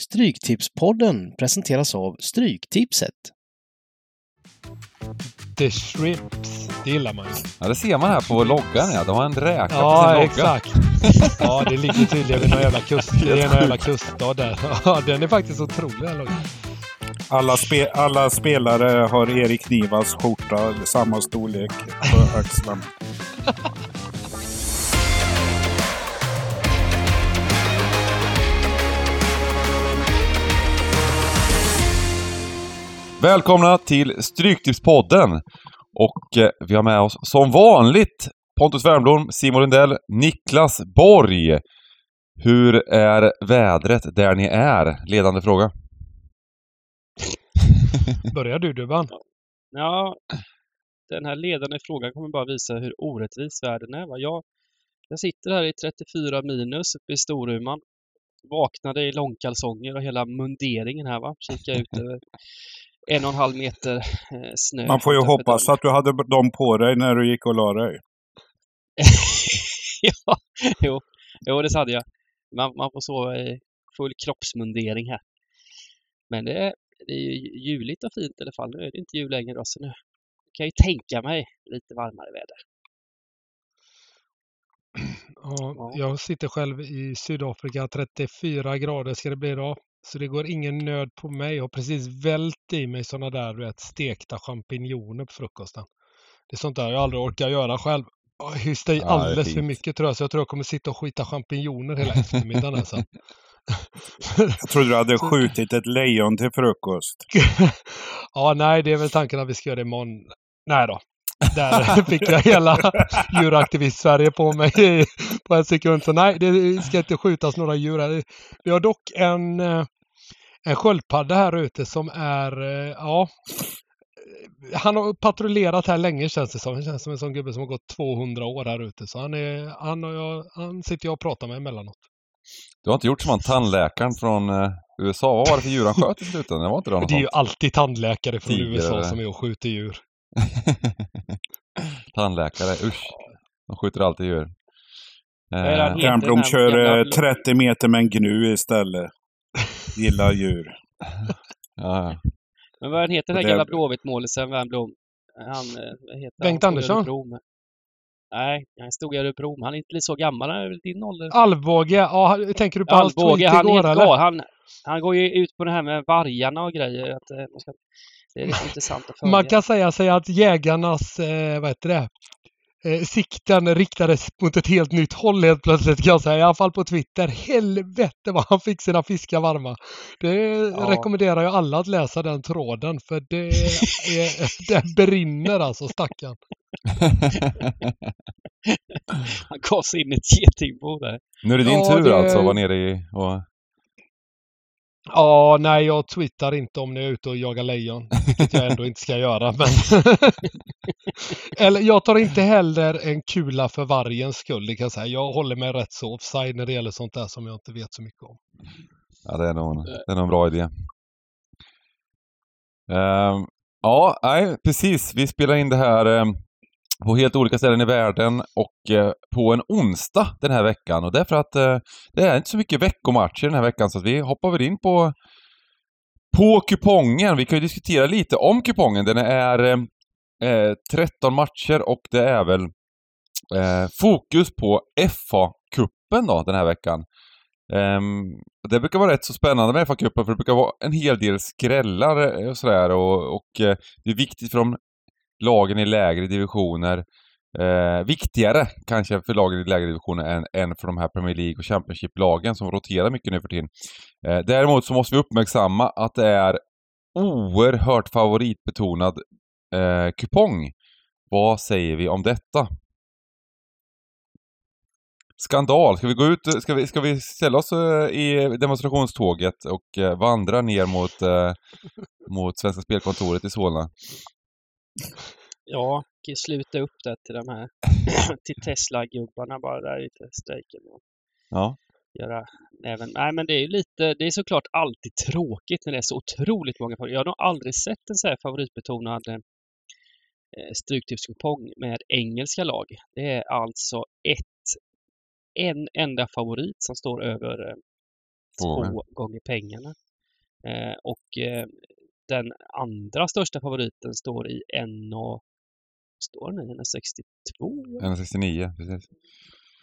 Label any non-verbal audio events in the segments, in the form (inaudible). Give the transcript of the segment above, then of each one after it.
Stryktipspodden presenteras av Stryktipset. The Shrimps, det gillar man ju. Ja, det ser man här på loggan ja. De har en räka på sin Ja, logga. exakt. Ja, det ligger tydligen vid någon jävla kust. Det är någon jävla kuststad där. Ja, den är faktiskt otrolig den loggan. Alla, spe, alla spelare har Erik Nivas skjorta, samma storlek på axlarna. Välkomna till Stryktipspodden! Och eh, vi har med oss som vanligt Pontus Wernbloom, Simon Lundell, Niklas Borg. Hur är vädret där ni är? Ledande fråga. (laughs) Börjar du Dubban? Ja, den här ledande frågan kommer bara visa hur orättvis världen är. Va? Jag, jag sitter här i 34 minus uppe i Storuman. Vaknade i långkalsonger och hela munderingen här va. Kika ut över en och en halv meter eh, snö. Man får ju hoppas att du hade dem på dig när du gick och la dig. (laughs) ja, jo, jo, det hade jag. Man, man får sova i full kroppsmundering här. Men det är, det är ju juligt och fint i alla fall. Nu är det inte jul längre då, så nu kan jag ju tänka mig lite varmare väder. Ja, jag sitter själv i Sydafrika. 34 grader ska det bli idag. Så det går ingen nöd på mig. Jag har precis vält i mig sådana där du vet, stekta champinjoner på frukosten. Det är sånt där jag aldrig orkar göra själv. Jag hyste i Ja, alldeles för mycket tror jag. Så jag tror jag kommer sitta och skita champinjoner hela eftermiddagen. Alltså. Jag trodde du hade (laughs) skjutit ett lejon till frukost. (laughs) ja, nej, det är väl tanken att vi ska göra det imorgon. Nej då. Där (laughs) fick jag hela djuraktivist-Sverige på mig på en sekund. Så nej, det ska inte skjutas några djur här. Vi har dock en, eh, en sköldpadda här ute som är, eh, ja, han har patrullerat här länge känns det som. Han känns som en sån gubbe som har gått 200 år här ute. Så han, är, han, och jag, han sitter jag och pratar med emellanåt. Du har inte gjort som han tandläkaren från eh, USA. Vad var det för djur han sköt i slutändan? Det var inte det Det är ju alltid tandläkare från Tiger USA som är och skjuter djur. (laughs) Tandläkare, usch. De skjuter alltid djur. Han Eh, här kör gamla eh, bl- 30 meter med en gnu istället. Gillar djur. (laughs) ja. Men vad heter den här gamla Blåvitt-målisen, Wernbloom? Han, eh, vad heter Bengt han? Andersson? Nej, han stod i Örebro. Han är inte så gammal, han är väl din ålder? Alvbåge, ja, tänker du på hans tweet han igår helt eller? Han, han går ju ut på det här med vargarna och grejer. Att, eh, man ska, det är lite intressant att följa. Man kan säga sig att jägarnas, eh, vad heter det, eh, sikten riktades mot ett helt nytt håll helt plötsligt kan jag säga. I alla fall på Twitter. Helvete vad han fick sina fiskar varma. Det rekommenderar jag alla att läsa den tråden för det, är, (laughs) det brinner alltså stackarn. Han gav sig in i ett getingbo där. Nu är det din Ja, tur det- alltså att vara nere i... Och... Ja, nej jag tweetar inte om ni är ute och jagar lejon. Vilket jag ändå inte ska göra. Men (laughs) Eller jag tar inte heller en kula för vargens skull. Det kan jag säga. Jag håller mig rätt så offside när det gäller sånt där som jag inte vet så mycket om. Ja, det är nog, det är nog en bra idé. Ehm, ja, nej, precis. Vi spelar in det här ehm, på helt olika ställen i världen och eh, på en onsdag den här veckan. Och därför att eh, det är inte så mycket veckomatcher den här veckan så att vi hoppar väl in på, på kupongen. Vi kan ju diskutera lite om kupongen. Den är eh, eh 13 matcher och det är väl eh, fokus på FA-cupen då den här veckan. Ehm, det brukar vara rätt så spännande med FA-cupen för det brukar vara en hel del skrällar eh, och sådär och, och det är viktigt för de lagen i lägre divisioner. Eh, viktigare kanske för lagen i lägre divisioner än, än för de här Premier League och Championship-lagen som roterar mycket nu för tiden. Eh, däremot så måste vi uppmärksamma att det är oerhört favoritbetonad eh, kupong. Vad säger vi om detta? Skandal! Ska vi gå ut, ska vi, ska vi ställa oss eh, i demonstrationståget och eh, vandra ner mot, eh, mot Svenska Spelkontoret i Solna? Ja, kan sluta upp det till de här (clears throat) till Tesla-gubbarna bara där ute strejken. Och Ja. göra även... Nej, men det är ju lite... Det är såklart alltid tråkigt när det är så otroligt många favoriter. Jag har nog aldrig sett en så här favoritbetonad eh, med engelska lag. Det är alltså ett, en enda favorit som står över eh, Två gånger pengarna. Eh, och eh, den andra största favoriten står i 1 och Står den i 1,62? 169, precis.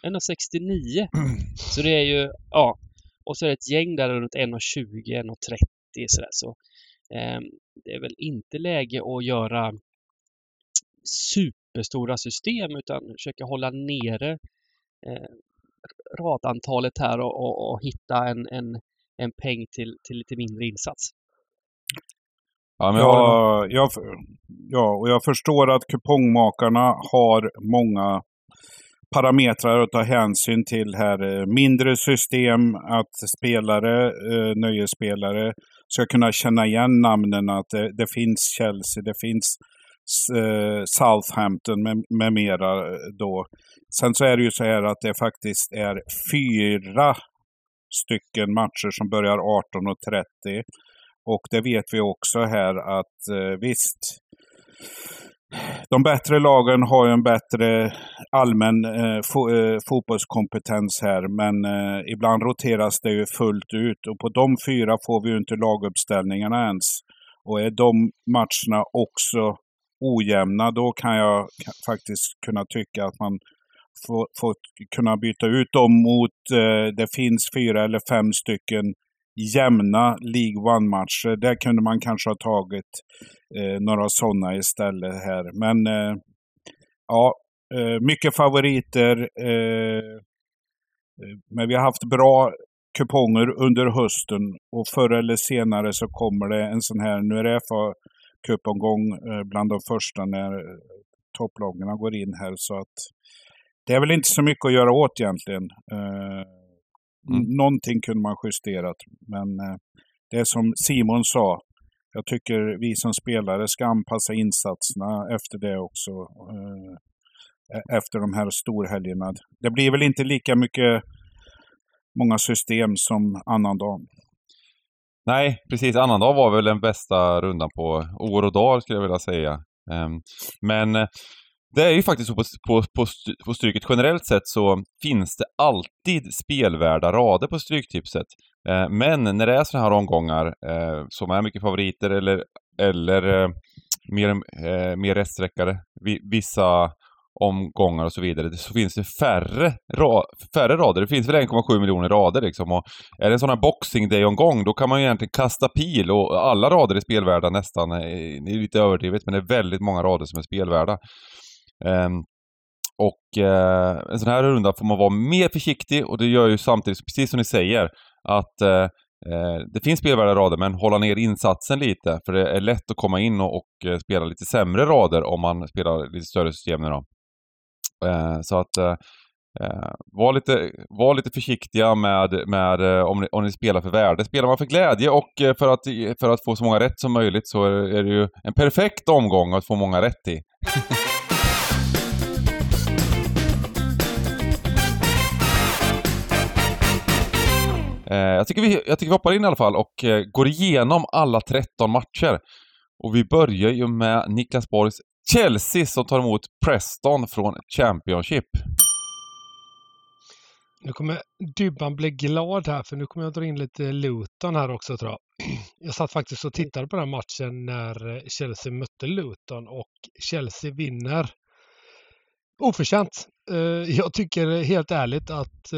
1,69. (clears throat) Så det är ju, ja. Och så är det ett gäng där runt 1,20, 1,30 sådär. Så eh, det är väl inte läge att göra superstora system utan försöka hålla nere eh, radantalet här och, och, och hitta en, en, en peng till, till lite mindre insats. Ja, men jag jag, ja, och jag förstår att kupongmakarna har många parametrar att ta hänsyn till här. Eh, Mindre system, att spelare, eh, nöjesspelare ska kunna känna igen namnen. Att det, det finns Chelsea, det finns eh, Southampton med, med mera eh, då. Sen så är det ju så här att det faktiskt är fyra stycken matcher som börjar 18.30. Och det vet vi också här att eh, visst, de bättre lagen har ju en bättre allmän eh, fo eh, fotbollskompetens här, men eh, ibland roteras det ju fullt ut. Och på de fyra får vi ju inte laguppställningarna ens. Och är de matcherna också ojämna, då kan jag faktiskt kunna tycka att man får, får kunna byta ut dem mot, eh, det finns fyra eller fem stycken jämna League One-matcher. Där kunde man kanske ha tagit eh, några sådana istället här. Men eh, ja, eh, mycket favoriter. Eh, eh, men vi har haft bra kuponger under hösten och förr eller senare så kommer det en sån här, nu är det fa cupomgång eh, bland de första när eh, topplagarna går in här. Så att det är väl inte så mycket att göra åt egentligen. Mm. Någonting kunde man justerat, men eh, det som Simon sa. Jag tycker vi som spelare ska anpassa insatserna efter det också. Eh, e- efter de här storhelgerna. Det blir väl inte lika mycket många system som annandagen. Nej, precis. Annandag var väl den bästa rundan på år och dag skulle jag vilja säga. Ehm, Men eh, det är ju faktiskt så på, på, på, på Stryket generellt sett så finns det alltid spelvärda rader på Stryktipset. Eh, Men när det är sådana här omgångar eh, som är mycket favoriter eller, eller eh, mer, eh, mer rättsträckare, vi- vissa omgångar och så vidare, så finns det färre, ra, färre rader. Det finns väl 1,7 miljoner rader liksom. Och är det en sån här boxing day-omgång, då kan man ju egentligen kasta pil och alla rader är spelvärda nästan. Eh, det är lite överdrivet, men det är väldigt många rader som är spelvärda. Ehm, och eh, en sån här runda får man vara mer försiktig och det gör ju samtidigt, precis som ni säger, att eh, eh, det finns spelvärda rader men hålla ner insatsen lite. För det är lätt att komma in och, och spela lite sämre rader om man spelar lite större system nu då. Eh, så att eh, var, lite, var lite försiktiga med, med om, ni, om ni spelar för värde. Spelar man för glädje och för att, för att få så många rätt som möjligt så är det ju en perfekt omgång att få många rätt i. (laughs) Eh, jag, tycker vi, jag tycker vi hoppar in i alla fall och eh, går igenom alla 13 matcher. Och vi börjar ju med Niklas Borgs Chelsea som tar emot Preston från Championship. Nu kommer Dybban bli glad här för nu kommer jag dra in lite Luton här också tror jag. (clears throat) Jag satt faktiskt och tittade på den matchen när eh, Chelsea mötte Luton och Chelsea vinner oförtjänt. Jag tycker helt ärligt att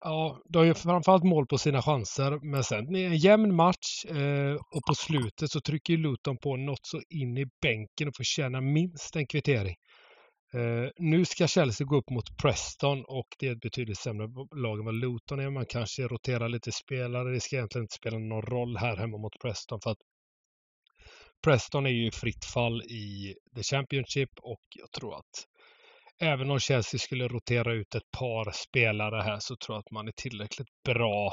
ja, de gör framförallt mål på sina chanser men sen det är en jämn match eh, och på slutet så trycker Luton på något så in i bänken och förtjänar minst en kvittering. Eh, nu ska Chelsea gå upp mot Preston och det är ett betydligt sämre lag än vad Luton är. Man kanske roterar lite spelare. Det ska egentligen inte spela någon roll här hemma mot Preston för att Preston är ju i fritt fall i The Championship och jag tror att även om Chelsea skulle rotera ut ett par spelare här så tror jag att man är tillräckligt bra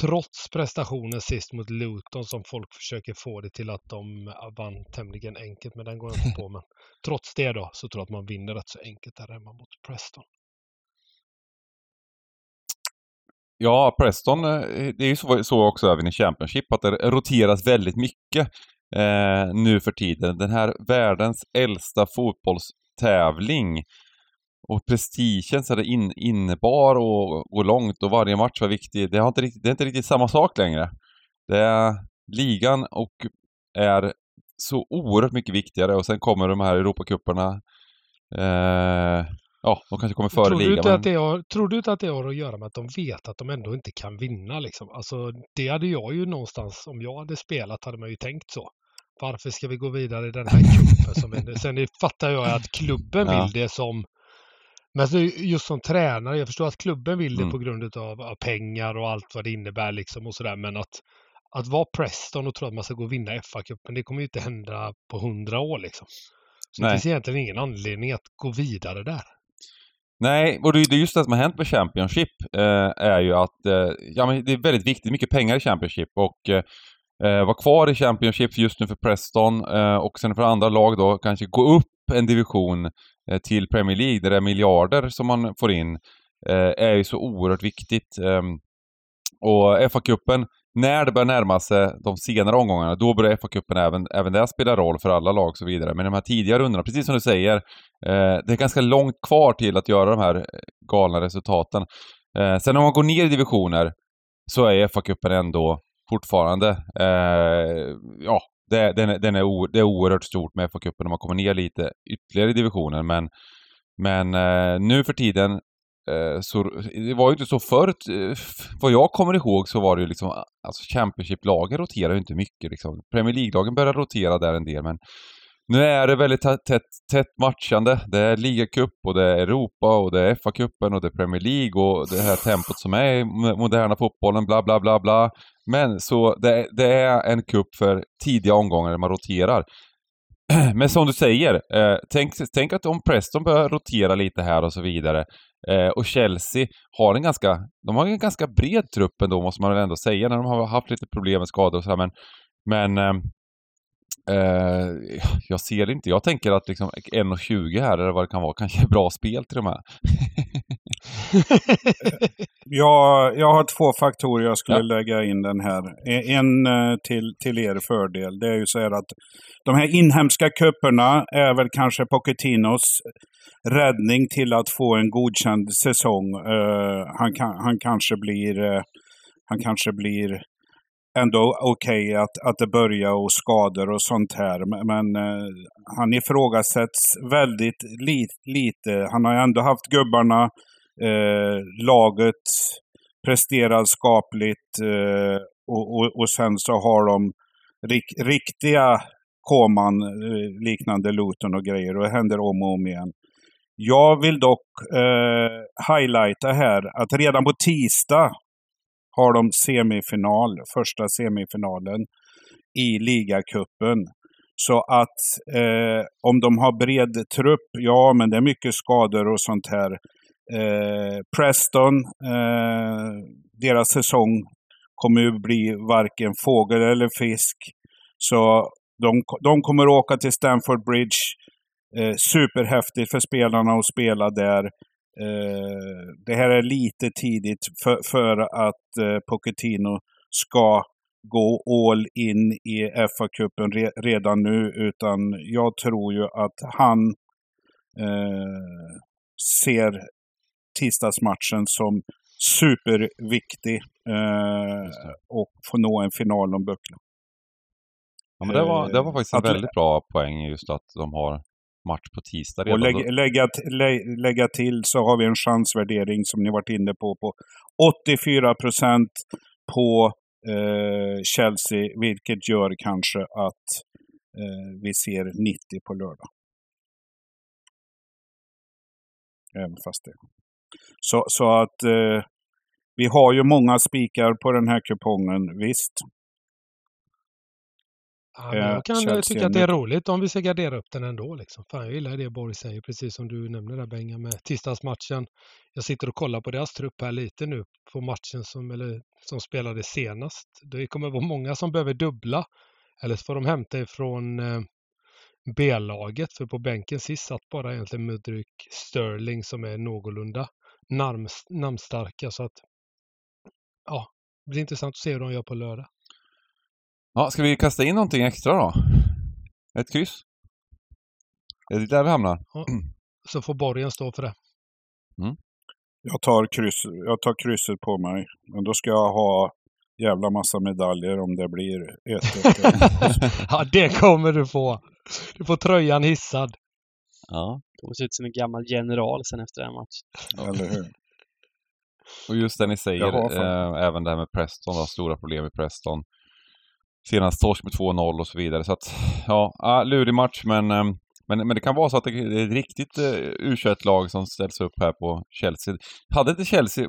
trots prestationen sist mot Luton som folk försöker få det till att de vann tämligen enkelt, men den går jag inte på. Men trots det då så tror jag att man vinner rätt så enkelt där hemma mot Preston. Ja, Preston, eh, det är ju så, så också även i Championship att det roteras väldigt mycket eh, nu för tiden. Den här världens äldsta fotbollstävling och prestigen så det in, innebar och gå långt och varje match var viktig. Det, har inte riktigt, det är inte riktigt samma sak längre. Det är ligan och är så oerhört mycket viktigare och sen kommer de här Europacuperna. Eh, ja, de kanske kommer före tror du, ligan. inte Men... att det har, tror du inte att det har att göra med att de vet att de ändå inte kan vinna? Liksom? Alltså, det hade jag ju någonstans, om jag hade spelat, hade man ju tänkt så. Varför ska vi gå vidare i den här (laughs) cupen? Som sen fattar jag att klubben Ja. vill det som men så just som tränare, jag förstår att klubben vill det Mm. på grund av, av pengar och allt vad det innebär liksom och sådär. Men att, att vara Preston och tro att man ska gå och vinna FA-cupen, det kommer ju inte hända på hundra år liksom. Så det Nej. finns egentligen ingen anledning att gå vidare där. Nej, och det det är just det som har hänt med Championship eh, är ju att eh, ja, men det är väldigt viktigt, mycket pengar i Championship och eh, eh, vara kvar i Championship just nu för Preston eh, och sen för andra lag då kanske gå upp en division eh, till Premier League där det är miljarder som man får in eh, är ju så oerhört viktigt. Ehm, och FA-cupen, när det börjar närma sig de senare omgångarna, då börjar FA-cupen även, även där spela roll för alla lag och så vidare. Men de här tidiga rundorna, precis som du säger, eh, det är ganska långt kvar till att göra de här eh, galna resultaten. Eh, sen om man går ner i divisioner så är FA-cupen ändå fortfarande, eh, ja, det, den är, den är o, det är oerhört stort med FA-cupen om man kommer ner lite ytterligare i divisionen. Men, men eh, nu för tiden eh, så det var ju inte så förr. eh, Vad jag kommer ihåg så var det ju liksom, alltså Championship-lagen roterar ju inte mycket liksom. Premier League-lagen började rotera där en del men nu är det väldigt tätt, tätt, matchande. Det är ligacup och det är Europa och det är FA-cupen och det är Premier League och det här tempot som är i moderna fotbollen, bla bla bla bla. Men så det, det är en cup för tidiga omgångar där man roterar. (clears throat) Men som du säger, eh, tänk, tänk att om Preston börjar rotera lite här och så vidare eh, och Chelsea har en ganska, de har en ganska bred trupp ändå måste man väl ändå säga när de har haft lite problem med skador och så här, men, men eh, eh, jag ser inte, jag tänker att liksom 1,20 här eller vad det kan vara kanske är bra spel till de här. Jag, jag har två faktorer jag skulle Ja. lägga in den här. E- En eh, till, till er fördel. Det är ju så här att de här inhemska kupperna är väl kanske Pochettinos räddning till att få en godkänd säsong. Eh, han, kan, han kanske blir eh, han kanske blir ändå okej att, att det börjar och skador och sånt här. Men, men eh, han ifrågasätts väldigt li, lite. Han har ju ändå haft gubbarna eh, laget presterar skapligt eh, och, och, och sen så har de rik, riktiga koman eh, liknande Luton och grejer och det händer om och om igen. Jag vill dock eh, highlighta här att redan på tisdag har de semifinal, första semifinalen i ligacupen. Så att eh, om de har bred trupp, ja men det är mycket skador och sånt här. Eh, Preston, eh, deras säsong kommer ju bli varken fågel eller fisk. Så de, de kommer åka till Stamford Bridge. Eh, superhäftigt för spelarna att spela där. Eh, det här är lite tidigt för, för att eh, Pochettino ska gå all in i FA-cupen re, redan nu. Utan jag tror ju att han eh, ser tisdagsmatchen som superviktig eh, och få nå en final om bucklan. Ja, men det, var, det var faktiskt en Att- väldigt bra poäng just att de har match på tisdag Och redan. lägg, Då- lägga, lä, lägga till så har vi en chansvärdering som ni varit inne på på 84 procent på eh, Chelsea, vilket gör kanske att eh, vi ser 90 på lördag. Även fast det. Så, så att eh, vi har ju många spikar på den här kupongen, visst. Ja, Eh, jag kan Chelsea tycka att det är roligt om vi ska gardera upp den ändå. Liksom. Fan, jag gillar det Borg säger, precis som du nämnde där Benga med tisdagsmatchen. Jag sitter och kollar på deras trupp här lite nu på matchen som, eller, som spelades senast. Det kommer vara många som behöver dubbla. Eller så får de hämta ifrån eh, B-laget. För på bänken sist satt bara egentligen Mudryk Sterling som är någorlunda namns, namnstarka. Så att ja, det blir intressant att se hur de gör på lördag. Ja, ska vi kasta in någonting extra då? Ett kryss? Är det där vi hamnar? Så får Borgen stå för det. Jag tar, kryss, jag tar krysset på mig. Men då ska jag ha jävla massa medaljer om det blir 1-1. (laughs) Ja, det kommer du få. Du får tröjan hissad. ja. kommer se ut som en gammal general sen efter den matchen. Eller hur? Och just det ni säger, eh, även det här med Preston, då, stora problem i Preston. Senast torsk med 2-0 och så vidare. Så att, ja, ah, lurig match men, eh, men, men det kan vara så att det är ett riktigt eh, u lag som ställs upp här på Chelsea. Hade inte Chelsea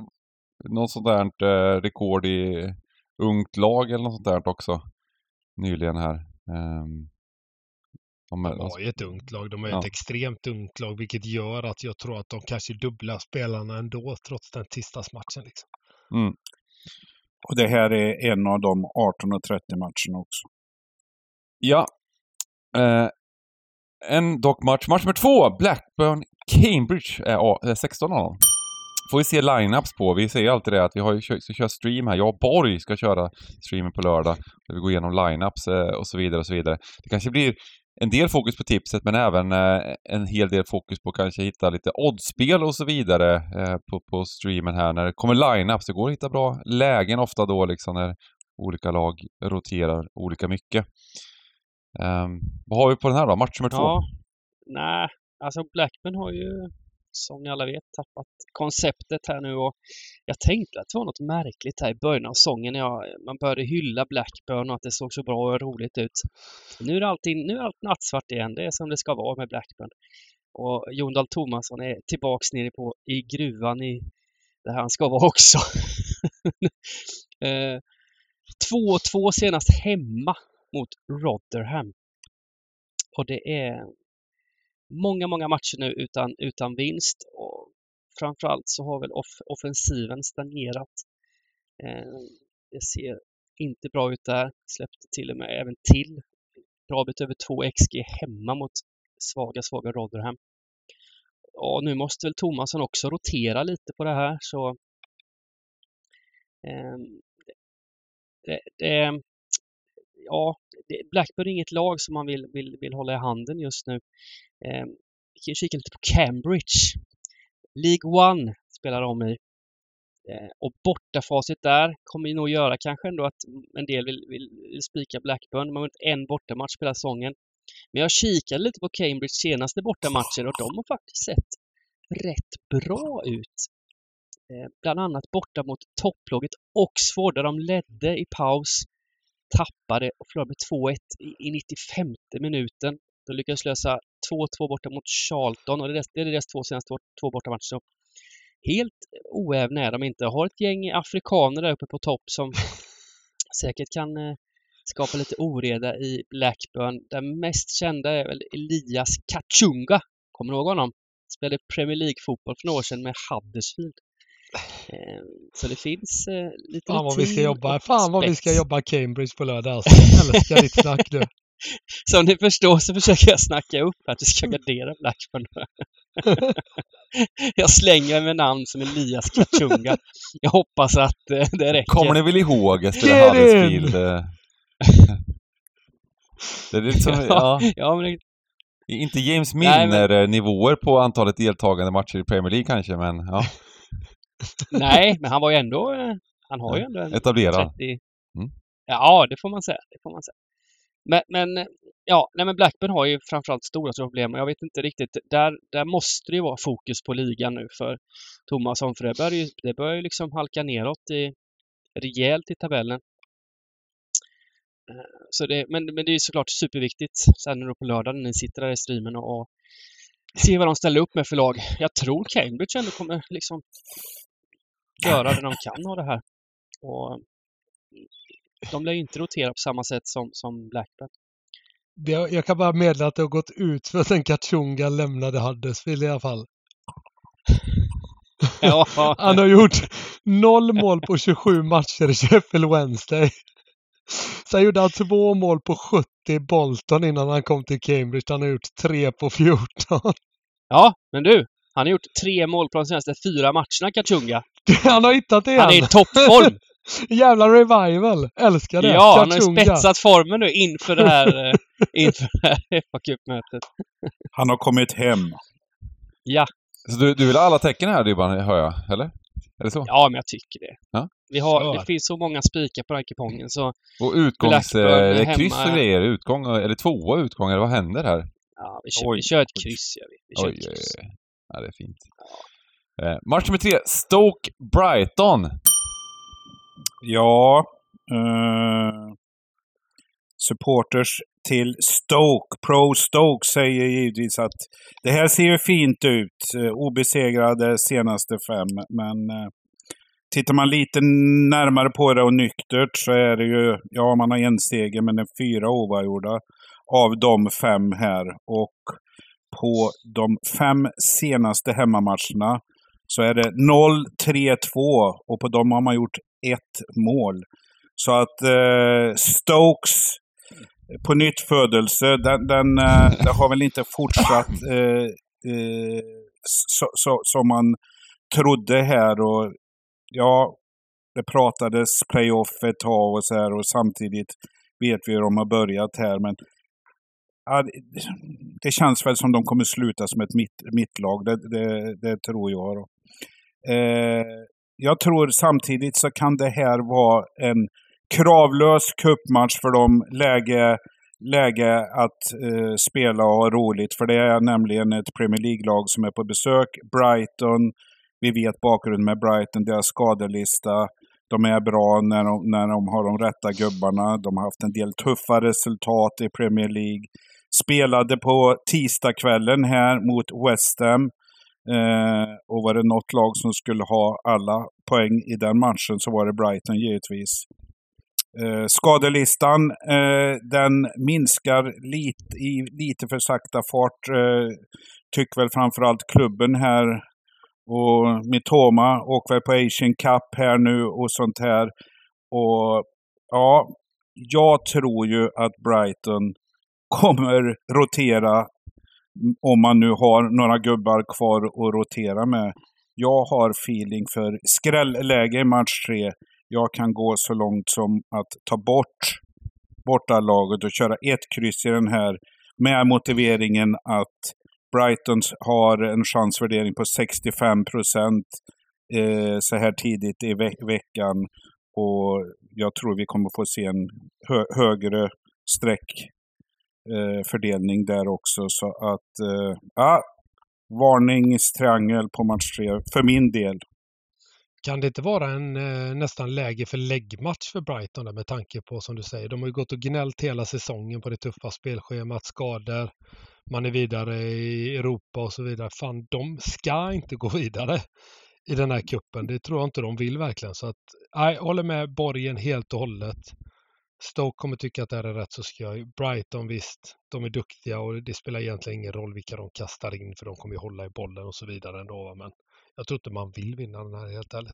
något sånt där eh, rekord i ungt lag eller något sånt där också nyligen här? Um, De har ju ett ungt lag. De är Ja. ett extremt ungt lag, vilket gör att jag tror att de kanske dubblar spelarna ändå, trots den tisdagsmatchen. Liksom. mm, och det här är en av de 18.30 matcherna också. Ja. Eh, en dock match. Match nummer två, Blackburn Cambridge är a- eh, 16 av dem. Får vi se lineups på. Vi säger alltid det att vi har ju ska köra stream här. Jag och Borg ska köra streamen på lördag. Där vi går igenom lineups eh, och så vidare och så vidare. Det kanske blir en del fokus på tipset men även eh, en hel del fokus på kanske hitta lite oddspel och så vidare eh, på, på streamen här när det kommer lineups. Det går att hitta bra lägen ofta då liksom när olika lag roterar olika mycket. Um, vad har vi på den här då? Match nummer två? Ja, nej, alltså Blackman har ju som ni alla vet tappat konceptet här nu och jag tänkte att det var något märkligt här i början av sången när jag, man började hylla Blackburn och att det såg så bra och roligt ut. Nu är, allting, nu är allt nattsvart igen, det är som det ska vara med Blackburn. Och Jon Dahl Tomasson är tillbaks nere på, i gruvan i där han ska vara (laughs) också. Eh, 2-2 senast hemma mot Rotherham. Och det är många, många matcher nu utan, utan vinst. Och framförallt så har väl off offensiven stagnerat. Eh, det ser inte bra ut där. Släppte till och med även till bra bit över 2 XG hemma mot svaga, svaga Rotherham. Och nu måste väl Tomasson också rotera lite på det här så eh, det, det, ja, Blackburn är inget lag som man vill, vill, vill hålla i handen just nu. Eh, vi kan kika lite på Cambridge. League One spelar de i. Eh, och bortafacit där kommer ju nog göra kanske ändå att en del vill, vill, vill spika Blackburn. De har vunnit en bortamatch hela säsongen. Men jag kikade lite på Cambridge senaste bortamatcher och de har faktiskt sett rätt bra ut. Eh, bland annat borta mot topplaget Oxford där de ledde i paus tappade och förlorade med 2-1 i, i 95 minuten. De lyckades lösa 2-2 borta mot Charlton och det är deras, det är deras två senaste två, bortamatcher. Helt oävna är de inte. Har ett gäng afrikaner där uppe på topp som (laughs) säkert kan eh, skapa lite oreda i Blackburn. Den mest kända är väl Elias Kachunga. Kommer du ihåg honom? Spelade Premier League-fotboll för några år sedan med Huddersfield. Eh, Så det finns eh, lite Fan vad vi ska jobba, fan vad vi ska jobba Cambridge på lördag (laughs) alltså. Jag älskar ditt snack du. (laughs) Som ni förstår så försöker jag snacka upp att vi ska gardera Blackburn. (laughs) jag slänger med namn som Elias Kachunga. Jag hoppas att eh, det räcker. Kommer ni väl ihåg efter! Huddersfield? Det är liksom, ja, ja, men det, inte James Nej, men- Milner-nivåer på antalet deltagande matcher i Premier League kanske, men ja, nej, men han var ju ändå... eh, Han har ju ändå en etablerad. 30... Mm. Ja, det får man säga. Det får man säga. Men, men eh, ja, nej men Blackburn har ju framförallt stora problem och jag vet inte riktigt. Där, där måste det ju vara fokus på ligan nu för Tomasson för det börjar ju, det börjar ju liksom halka neråt i, rejält i tabellen. Eh, Så det, men, men det är ju såklart superviktigt sen nu då på lördag när ni sitter där i streamen och, och ser vad de ställer upp med för lag. Jag tror Cambridge ändå kommer liksom göra det de kan av det här. Och de lär ju inte rotera på samma sätt som, som Blackburn. Det, jag kan bara meddela att det har gått ut för att en Kachunga lämnade Huddersfield i alla fall. Ja, (laughs) Han har gjort noll mål på 27 matcher i Sheffield Wednesday. Sen gjorde han två mål på 70 i Bolton innan han kom till Cambridge. Han har gjort tre på 14. Ja, men du, han har gjort tre mål på de senaste fyra matcherna, Kachunga. (laughs) Han har hittat det Han är i igen. toppform! (laughs) Jävla revival! Älskar det. Ja, han har ju Kachunga. spetsat formen nu inför det här, eh, (laughs) inför det här FA Cup-mötet. Han har kommit hem. Ja, Så du, du vill ha alla tecken här Dybban, hör jag? Eller? Är det så? Ja, men jag tycker det. Ja. Vi har, det finns så många spikar på den här kupongen så Och utgångs... Eh, det är kryss och grejer, utgång, eller tvåa utgång, eller vad händer här? Ja, vi, kör, Oj. vi kör ett kryss. Gör vi. Vi kör Oj, ett oj, kryss. oj. Ja, det är fint. Eh, match nummer tre, Stoke-Brighton. Ja, eh, supporters till Stoke, Pro Stoke, säger givetvis att det här ser ju fint ut. Eh, obesegrade senaste fem, men eh, tittar man lite närmare på det och nyktert så är det ju, ja man har en seger men det är fyra oavgjorda av de fem här. Och på de fem senaste hemmamatcherna så är det 0-3-2 och på dem har man gjort ett mål. Så att eh, Stokes på nytt födelse, den, den, eh, den har väl inte fortsatt eh, eh, så, så, som man trodde här. Och ja, det pratades playoff ett tag och så här och samtidigt vet vi hur de har börjat här. Men ja, det, känns väl som de kommer sluta som ett mitt, mittlag. Det, det, det tror jag. Då. Eh, jag tror samtidigt så kan det här vara en kravlös cupmatch för dem. Läge, läge att eh, spela och ha roligt. För det är nämligen ett Premier League-lag som är på besök. Brighton, vi vet bakgrunden med Brighton, deras skadelista. De är bra när de, när de har de rätta gubbarna. De har haft en del tuffa resultat i Premier League. Spelade på tisdagskvällen här mot West Ham. Eh, och var det något lag som skulle ha alla poäng i den matchen så var det Brighton givetvis. Eh, skadelistan, eh, den minskar lite, i lite för sakta fart. Eh, tycker väl framförallt klubben här. Och Mitoma åker väl på Asian Cup här nu och sånt här. Och ja, jag tror ju att Brighton kommer rotera om man nu har några gubbar kvar att rotera med. Jag har feeling för skrälläge i match tre. Jag kan gå så långt som att ta bort bortalaget och köra ett kryss i den här med motiveringen att Brighton har en chansvärdering på 65 procent eh, så här tidigt i ve- veckan. Och jag tror vi kommer få se en hö- högre streck Eh, fördelning där också. Så att, eh, ja, varningstriangel på match tre för min del. Kan det inte vara en eh, nästan läge för läggmatch för Brighton där med tanke på som du säger, de har ju gått och gnällt hela säsongen på det tuffa spelschemat, skador, man är vidare i Europa och så vidare. Fan, de ska inte gå vidare i den här kuppen. Det tror jag inte de vill verkligen. Så att, nej, jag håller med Borgen helt och hållet. Stoke kommer tycka att det här är rätt så skoj. Brighton visst, de är duktiga och det spelar egentligen ingen roll vilka de kastar in för de kommer ju hålla i bollen och så vidare ändå. va. Men jag tror inte man vill vinna den här helt ärligt.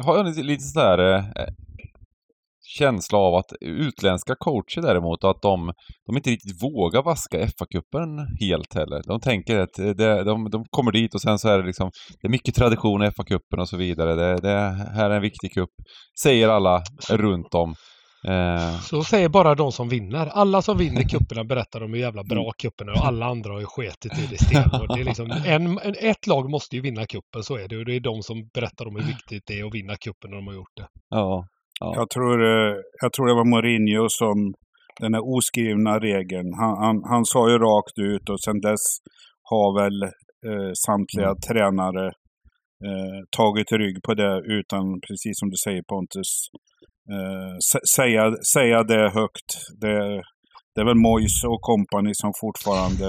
Har jag lite, lite sådär eh, känsla av att utländska coacher däremot, att de, de inte riktigt vågar vaska FA-cupen helt heller. De tänker att det, de, de kommer dit och sen så är det liksom, det är mycket tradition i FA-cupen och så vidare. Det, det här är en viktig cup, säger alla runt om. Eh, Så säger bara de som vinner. Alla som vinner kupperna berättar om hur jävla bra kuppen är och alla andra har ju sketit i det stenhårt. Det är liksom, en, en, ett lag måste ju vinna kuppen, så är det. Och det är de som berättar om hur viktigt det är att vinna kuppen när de har gjort det. ja, ja. Jag tror, eh, jag tror det var Mourinho som den här oskrivna regeln. Han, han, han sa ju rakt ut och sedan dess har väl eh, samtliga tränare eh, tagit rygg på det utan, precis som du säger Pontus, eh, sä- säga, säga det högt. Det, det är väl Moise och kompani som fortfarande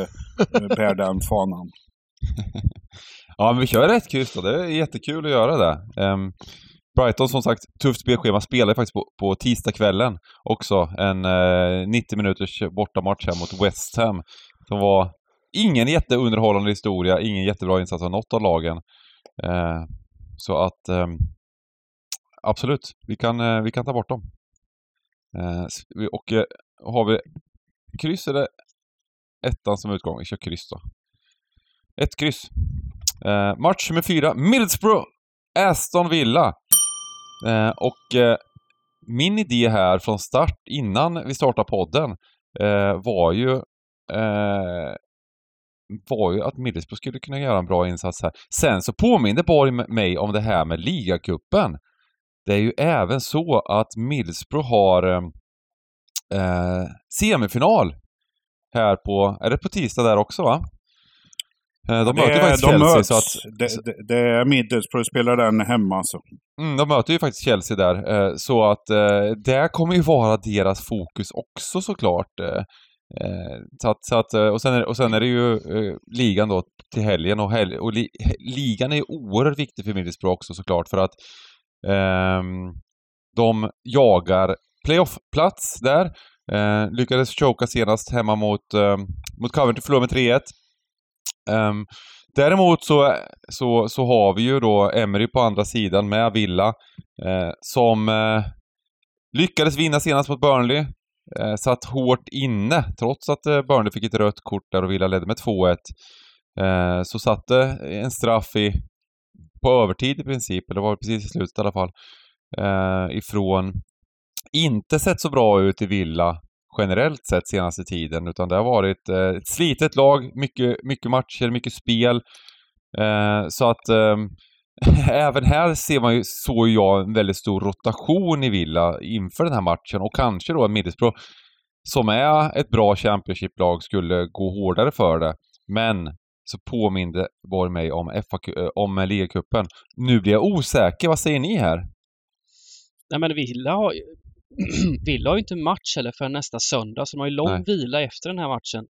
eh, (laughs) bär den fanan. Ja, men vi kör rätt kryss då. Det är jättekul att göra det. Ehm, Brighton som sagt, tufft spelschema, spelar faktiskt på, på tisdagskvällen också. En eh, 90 minuters bortamatch här mot West Ham. Som var ingen jätteunderhållande historia, ingen jättebra insats av något av lagen. Eh, så att eh, absolut, vi kan, eh, vi kan ta bort dem. Eh, och eh, har vi kryss eller ettan som utgång? Vi kör kryss då. Ett kryss. Eh, match nummer fyra, Middlesbrough, Aston Villa. Eh, och eh, min idé här från start, innan vi startade podden, eh, var ju eh, var ju att Middlesbrough skulle kunna göra en bra insats här. Sen så påminner Borg mig om det här med ligacupen. Det är ju även så att Middlesbrough har eh, eh, semifinal här på, är det på tisdag där också va? Eh, De möter ju faktiskt de Chelsea möts. så att... det, det, det är Middlesbrough spelar den hemma alltså. Mm, de möter ju faktiskt Chelsea där, eh, så att eh, det kommer ju vara deras fokus också såklart. Så att, så att, och, sen är, och sen är det ju ligan då till helgen och, hel, och li, ligan är ju oerhört viktig för Middlesbrough också såklart för att ehm, de jagar playoff-plats där. Eh, lyckades choka senast hemma mot, eh, mot Coventry, förlorade med 3-1. Um, däremot så, så, så har vi ju då Emery på andra sidan med Villa eh, som eh, lyckades vinna senast mot Burnley. Eh, satt hårt inne, trots att eh, Burnley fick ett rött kort där och Villa ledde med 2-1. Eh, så satte en straff i, på övertid i princip, eller var precis i slutet i alla fall, eh, ifrån inte sett så bra ut i Villa generellt sett senaste tiden, utan det har varit eh, ett slitet lag, mycket, mycket matcher, mycket spel. Eh, så att eh, (laughs) även här ser man ju, såg jag en väldigt stor rotation i Villa inför den här matchen och kanske då Middlesbrough som är ett bra Championship-lag skulle gå hårdare för det. Men så påminde Borg mig om, FA, eh, om ligacupen. Nu blir jag osäker, vad säger ni här? Nej men Villa har ju (clears throat) Villa har ju inte match heller för nästa söndag, så de har ju lång Nej. vila efter den här matchen.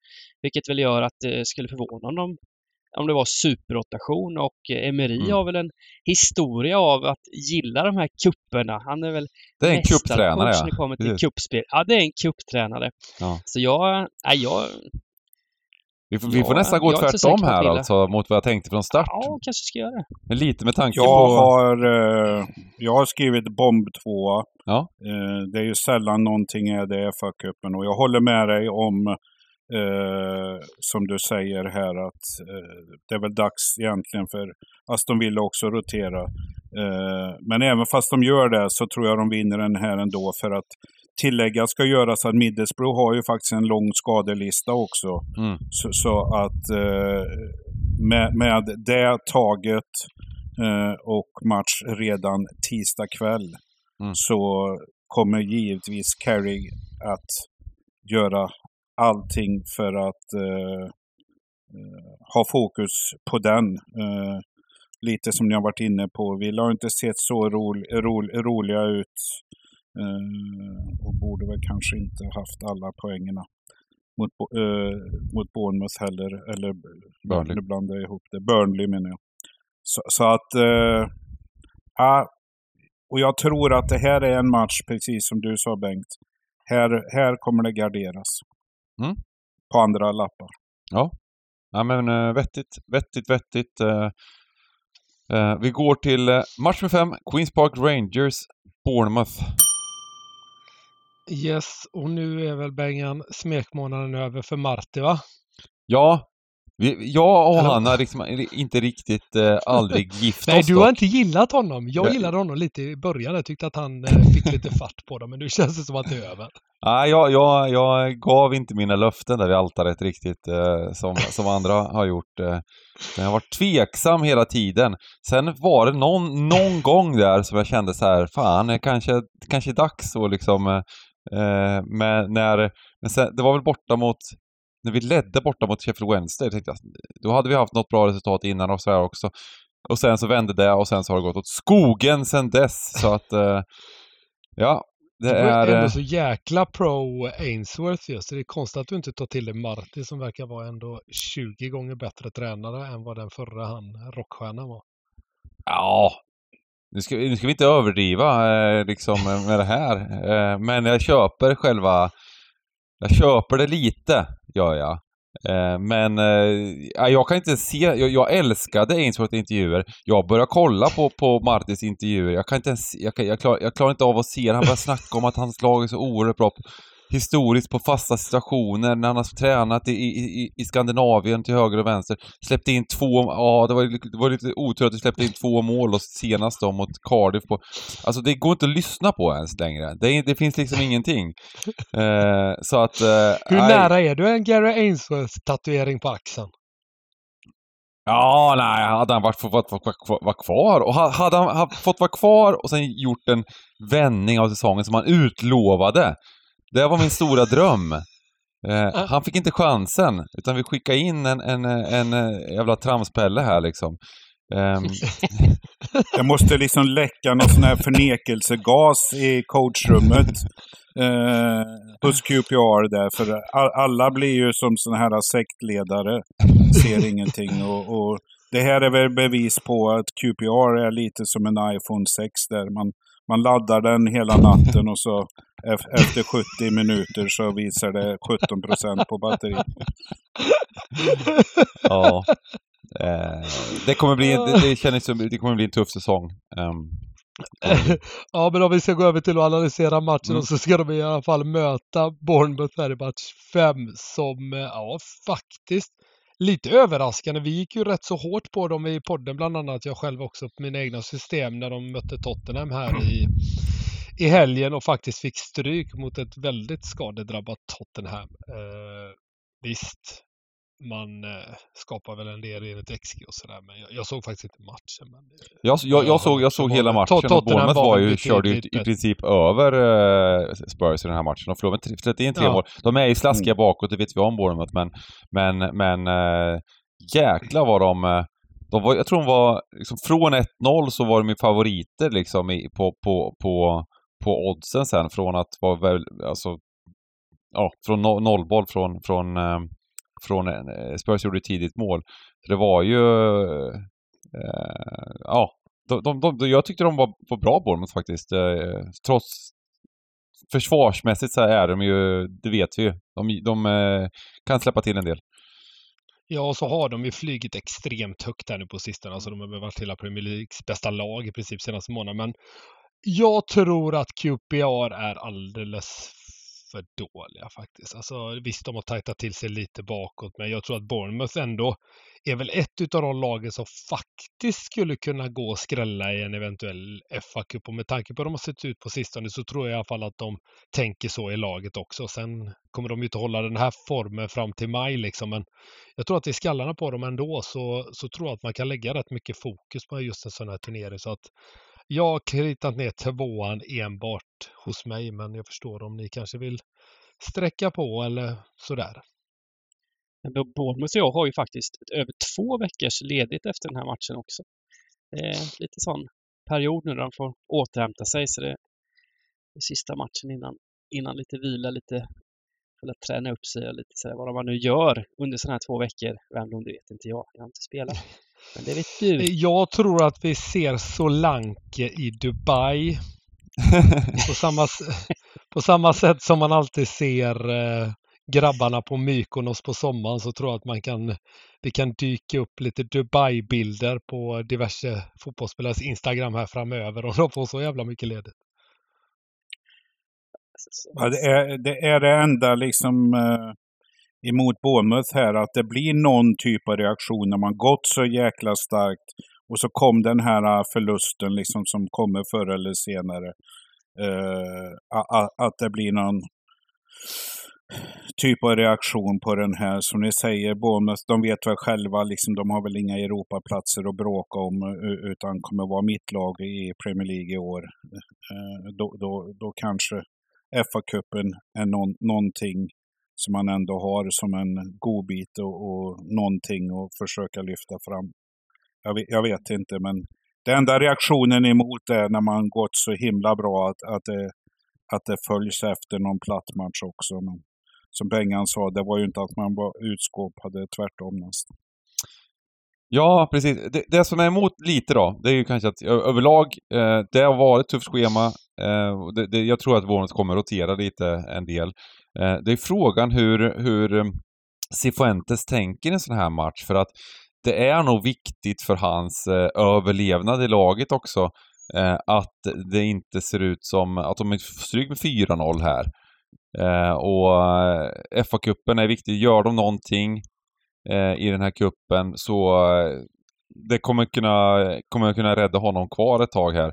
Vilket väl gör att det skulle förvåna om de om det var superrotation och eh, Emery Mm. har väl en historia av att gilla de här kupperna. Han är väl Det är en när ja. det kommer till kuppspel. Ja, det är en kupptränare. Ja. Så jag, nej, jag, Vi får, vi får Ja, nästan gå tvärtom här alltså mot vad jag tänkte från start. ja, kanske ska göra det. Men lite med tanke Jag på... har, eh, jag har skrivit bomb 2. Ja. Eh, det är ju sällan någonting är det FA-cupen. Och jag håller med dig om, eh, som du säger här, att eh, det är väl dags egentligen för Aston Villa också rotera. Eh, men även fast de gör det så tror jag de vinner den här ändå. För att tillägga ska göras att Middlesbrough har ju faktiskt en lång skadelista också. Mm. Så, så att eh, med, med det taget eh, och match redan tisdag kväll Mm. så kommer givetvis Carey att göra allting för att eh, eh, ha fokus på den. Eh, lite som ni har varit inne på. Vi har inte sett så rol, rol, roliga ut och borde väl kanske inte haft alla poängerna mot, eh, mot Bournemouth heller. Eller Burnley. nu blandar jag ihop det. Burnley menar jag. Så, så att... Eh, ja, och jag tror att det här är en match, precis som du sa Bengt. Här, här kommer det garderas. Mm. På andra lappar. Ja men eh, vettigt, vettigt, vettigt. eh. Eh, vi går till eh, match med fem, Queens Park Rangers, Bournemouth. Yes, och nu är väl Bengan smekmånaden över för Marti va? Ja, jag och han har liksom inte riktigt eh, aldrig (laughs) gift Nej, oss du har dock. inte gillat honom. Jag Ja. gillade honom lite i början. Jag tyckte att han eh, fick lite fart på dem, men nu (laughs) känns det som att det är över. Nej, jag, jag, jag gav inte mina löften där vid altaret riktigt eh, som, som andra har gjort. Eh. Jag har varit tveksam hela tiden. Sen var det någon, någon gång där som jag kände så här, fan, det kanske, kanske dags att liksom... Eh, men när, men sen, det var väl borta mot, när vi ledde borta mot Sheffield Wednesday, tänkte jag, då hade vi haft något bra resultat innan och så här också. Och sen så vände det och sen så har det gått åt skogen sen dess. Så att, eh, ja, det Du är... är ändå eh, så jäkla pro Ainsworth just. Så det är konstigt att du inte tar till dig Marti som verkar vara ändå 20 gånger bättre tränare än vad den förra han, rockstjärnan var. Ja, nu ska, nu ska vi inte överdriva eh, liksom med det här. Eh, men jag köper själva... Jag köper det lite, gör jag. Eh, men eh, jag kan inte se... Jag, jag älskade Ainsworth intervjuer. Jag börjar kolla på, på Martins intervjuer. Jag kan inte ens... Jag, kan, jag, klar, jag klarar inte av att se det. Han börjar snacka om att hans lag är så oerhört bra på, historiskt på fasta situationer när han har tränat i, i, i Skandinavien till höger och vänster. Släppte in två, ja det var, lite- det var lite otur att du släppte in två mål och senast då mot Cardiff på... Alltså det går inte att lyssna på ens längre. Det, det finns liksom ingenting. (laughs) Eh, så att... Eh, Hur nära är du en Gary Ainsworth-tatuering på axeln? Ja, nej, hade han varit, fått vara var, var kvar och ha- hade han ha- fått vara kvar och sen gjort en vändning av säsongen som han utlovade. Det var min stora dröm. Eh, han fick inte chansen, utan vi skickade in en, en, en, en jävla tramspelle här liksom. Ehm, (laughs) Det måste liksom läcka någon sån här förnekelsegas i coachrummet eh, hos QPR där. För alla blir ju som såna här sektledare, ser ingenting. Och, och det här är väl bevis på att QPR är lite som en iPhone 6 där man, man laddar den hela natten och så ef- efter 70 minuter så visar det 17 procent på batteriet. ja. Eh, det kommer bli, det, det känns som, det kommer bli en tuff säsong. Ehm, (laughs) ja, men om vi ska gå över till att analysera matchen Mm. så ska de i alla fall möta Bournemouth här i match 5 som, eh, ja, faktiskt lite överraskande. Vi gick ju rätt så hårt på dem i podden, bland annat jag själv också på mina egna system när de mötte Tottenham här i, i helgen och faktiskt fick stryk mot ett väldigt skadedrabbat Tottenham. Eh, visst, man eh, skapar väl en del enligt XG och sådär, men jag, jag såg faktiskt inte matchen. Men, Jag, jag, jag, såg, jag Så såg var hela matchen och Bournemouth var ju, körde ju i princip över eh, Spurs i den här matchen. De förlorade med 31 in tre Ja. mål. De är ju slaskiga bakåt, det vet vi om Bournemouth, men, men, men eh, jäklar vad de... eh, de var, jag tror de var, liksom, från 1-0 så var de ju favoriter liksom i, på, på, på, på oddsen sen från att vara väl, alltså, ja, från no, nollboll från, från, eh, från en, eh, Spurs gjorde ett tidigt mål. Så det var ju, eh, ja, de, de, de, jag tyckte de var, var bra Bournemouth faktiskt. Eh, trots försvarsmässigt så är de ju, det vet vi ju. De, de eh, kan släppa till en del. Ja, och så har de ju flygit extremt högt här nu på sistone. Alltså de har väl varit hela Premier Leagues bästa lag i princip senaste månaden. Men jag tror att QPR är alldeles för dåliga faktiskt. Alltså visst, de har tajtat till sig lite bakåt, men jag tror att Bournemouth ändå är väl ett av de lagen som faktiskt skulle kunna gå och skrälla i en eventuell FA-cup. Och med tanke på hur de har sett ut på sistone så tror jag i alla fall att de tänker så i laget också. Sen kommer de ju inte hålla den här formen fram till maj liksom, men jag tror att i skallarna på dem ändå så, så tror jag att man kan lägga rätt mycket fokus på just en sån här turnering. Så att jag har kritat ner tvåan enbart hos mig, men jag förstår om ni kanske vill sträcka på eller sådär. Men Bournemouth och jag har ju faktiskt över två veckors ledigt efter den här matchen också. Det är lite sån period nu där de får återhämta sig så det är sista matchen innan, innan lite vila, lite eller träna upp sig och lite så här, vad man nu gör under sådana här två veckor. Vem de det vet inte jag. Jag har inte spelat. Men det vet du. Jag tror att vi ser Solanke i Dubai (laughs) på samma, på samma sätt som man alltid ser eh, grabbarna på Mykonos på sommaren så tror jag att man kan, vi kan dyka upp lite Dubai-bilder på diverse fotbollsspelares Instagram här framöver om de får så jävla mycket ledigt. Ja, det, är, det är det enda liksom eh, emot Bournemouth här, att det blir någon typ av reaktion när man gått så jäkla starkt och så kom den här äh, förlusten liksom som kommer förr eller senare. Uh, att det blir någon typ av reaktion på den här. Som ni säger, Bournemouth, de vet väl själva, liksom, de har väl inga Europaplatser att bråka om, utan kommer vara mitt lag i Premier League i år. Uh, då, då, då kanske FA-cupen är någon, någonting som man ändå har som en godbit och, och någonting att försöka lyfta fram. Jag vet, jag vet inte, men den enda reaktionen emot det är när man gått så himla bra att, att, det, att det följs efter någon platt match också. Men som Bengan sa, det var ju inte att man var utskåpade, tvärtom nästan. Ja, precis. Det, det som är emot lite då, det är ju kanske att överlag, eh, det har varit ett tufft schema. Eh, det, det, jag tror att våren kommer rotera lite en del. Eh, det är frågan hur, hur eh, Cifuentes tänker i en sån här match, för att det är nog viktigt för hans eh, överlevnad i laget också, att det inte ser ut som att de är stryk med 4-0 här. Och FA-cupen är viktig. Gör de någonting i den här kuppen så det kommer kunna, kommer kunna rädda honom kvar ett tag här.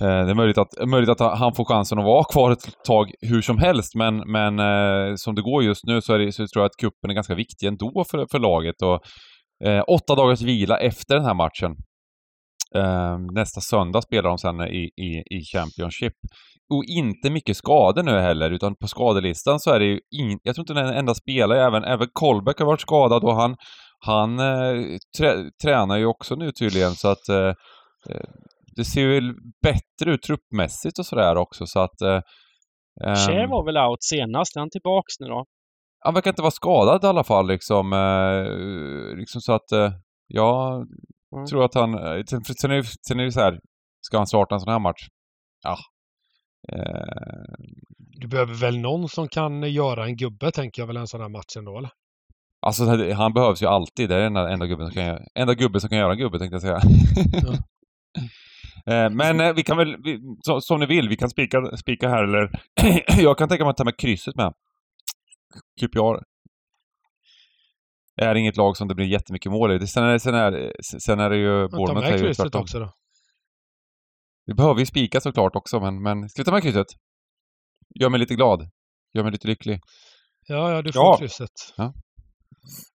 Eh, det är möjligt att, möjligt att han får chansen att vara kvar ett tag hur som helst, men, men eh, som det går just nu så, är det, så tror jag att kuppen är ganska viktig ändå för, för laget. Och, Eh, åtta dagars vila efter den här matchen. Eh, nästa söndag spelar de sen i, i, i Championship. Och inte mycket skador nu heller, utan på skadelistan så är det ju ingen, jag tror inte den enda spelare, även, även Kolbeck har varit skadad och han, han eh, trä, tränar ju också nu tydligen så att eh, eh det ser ju bättre ut truppmässigt och sådär också så att... Eh, Cher ehm, var väl out senast, är han tillbaks nu då? han verkar inte vara skadad i alla fall liksom. Eh, liksom så att eh, jag Mm. tror att han... eh, Sen, sen, är, det- sen är det så här, ska han starta en sån här match? Ja. Eh, Du behöver väl någon som kan göra en gubbe, tänker jag väl, en sån här match ändå, eller? alltså han behövs ju alltid. Det är den enda, enda, gubben som kan, göra- enda gubben som kan göra en gubbe tänkte jag säga. Eh, (laughs) Men eh, vi kan väl, vi, så, som ni vill, vi kan spika, spika här eller... (clears throat) jag kan tänka mig att ta med krysset med. QPR. Är inget lag som det blir jättemycket mål i. Det- Sen är, sen är, sen är det ju... Ta Bournemouth är med ju krysset tvärtom. också då. Vi behöver ju spika såklart också, men, men ska vi ta med krysset? Gör mig lite glad. Gör mig lite lycklig. Ja, ja, du får Ja. krysset. Ja.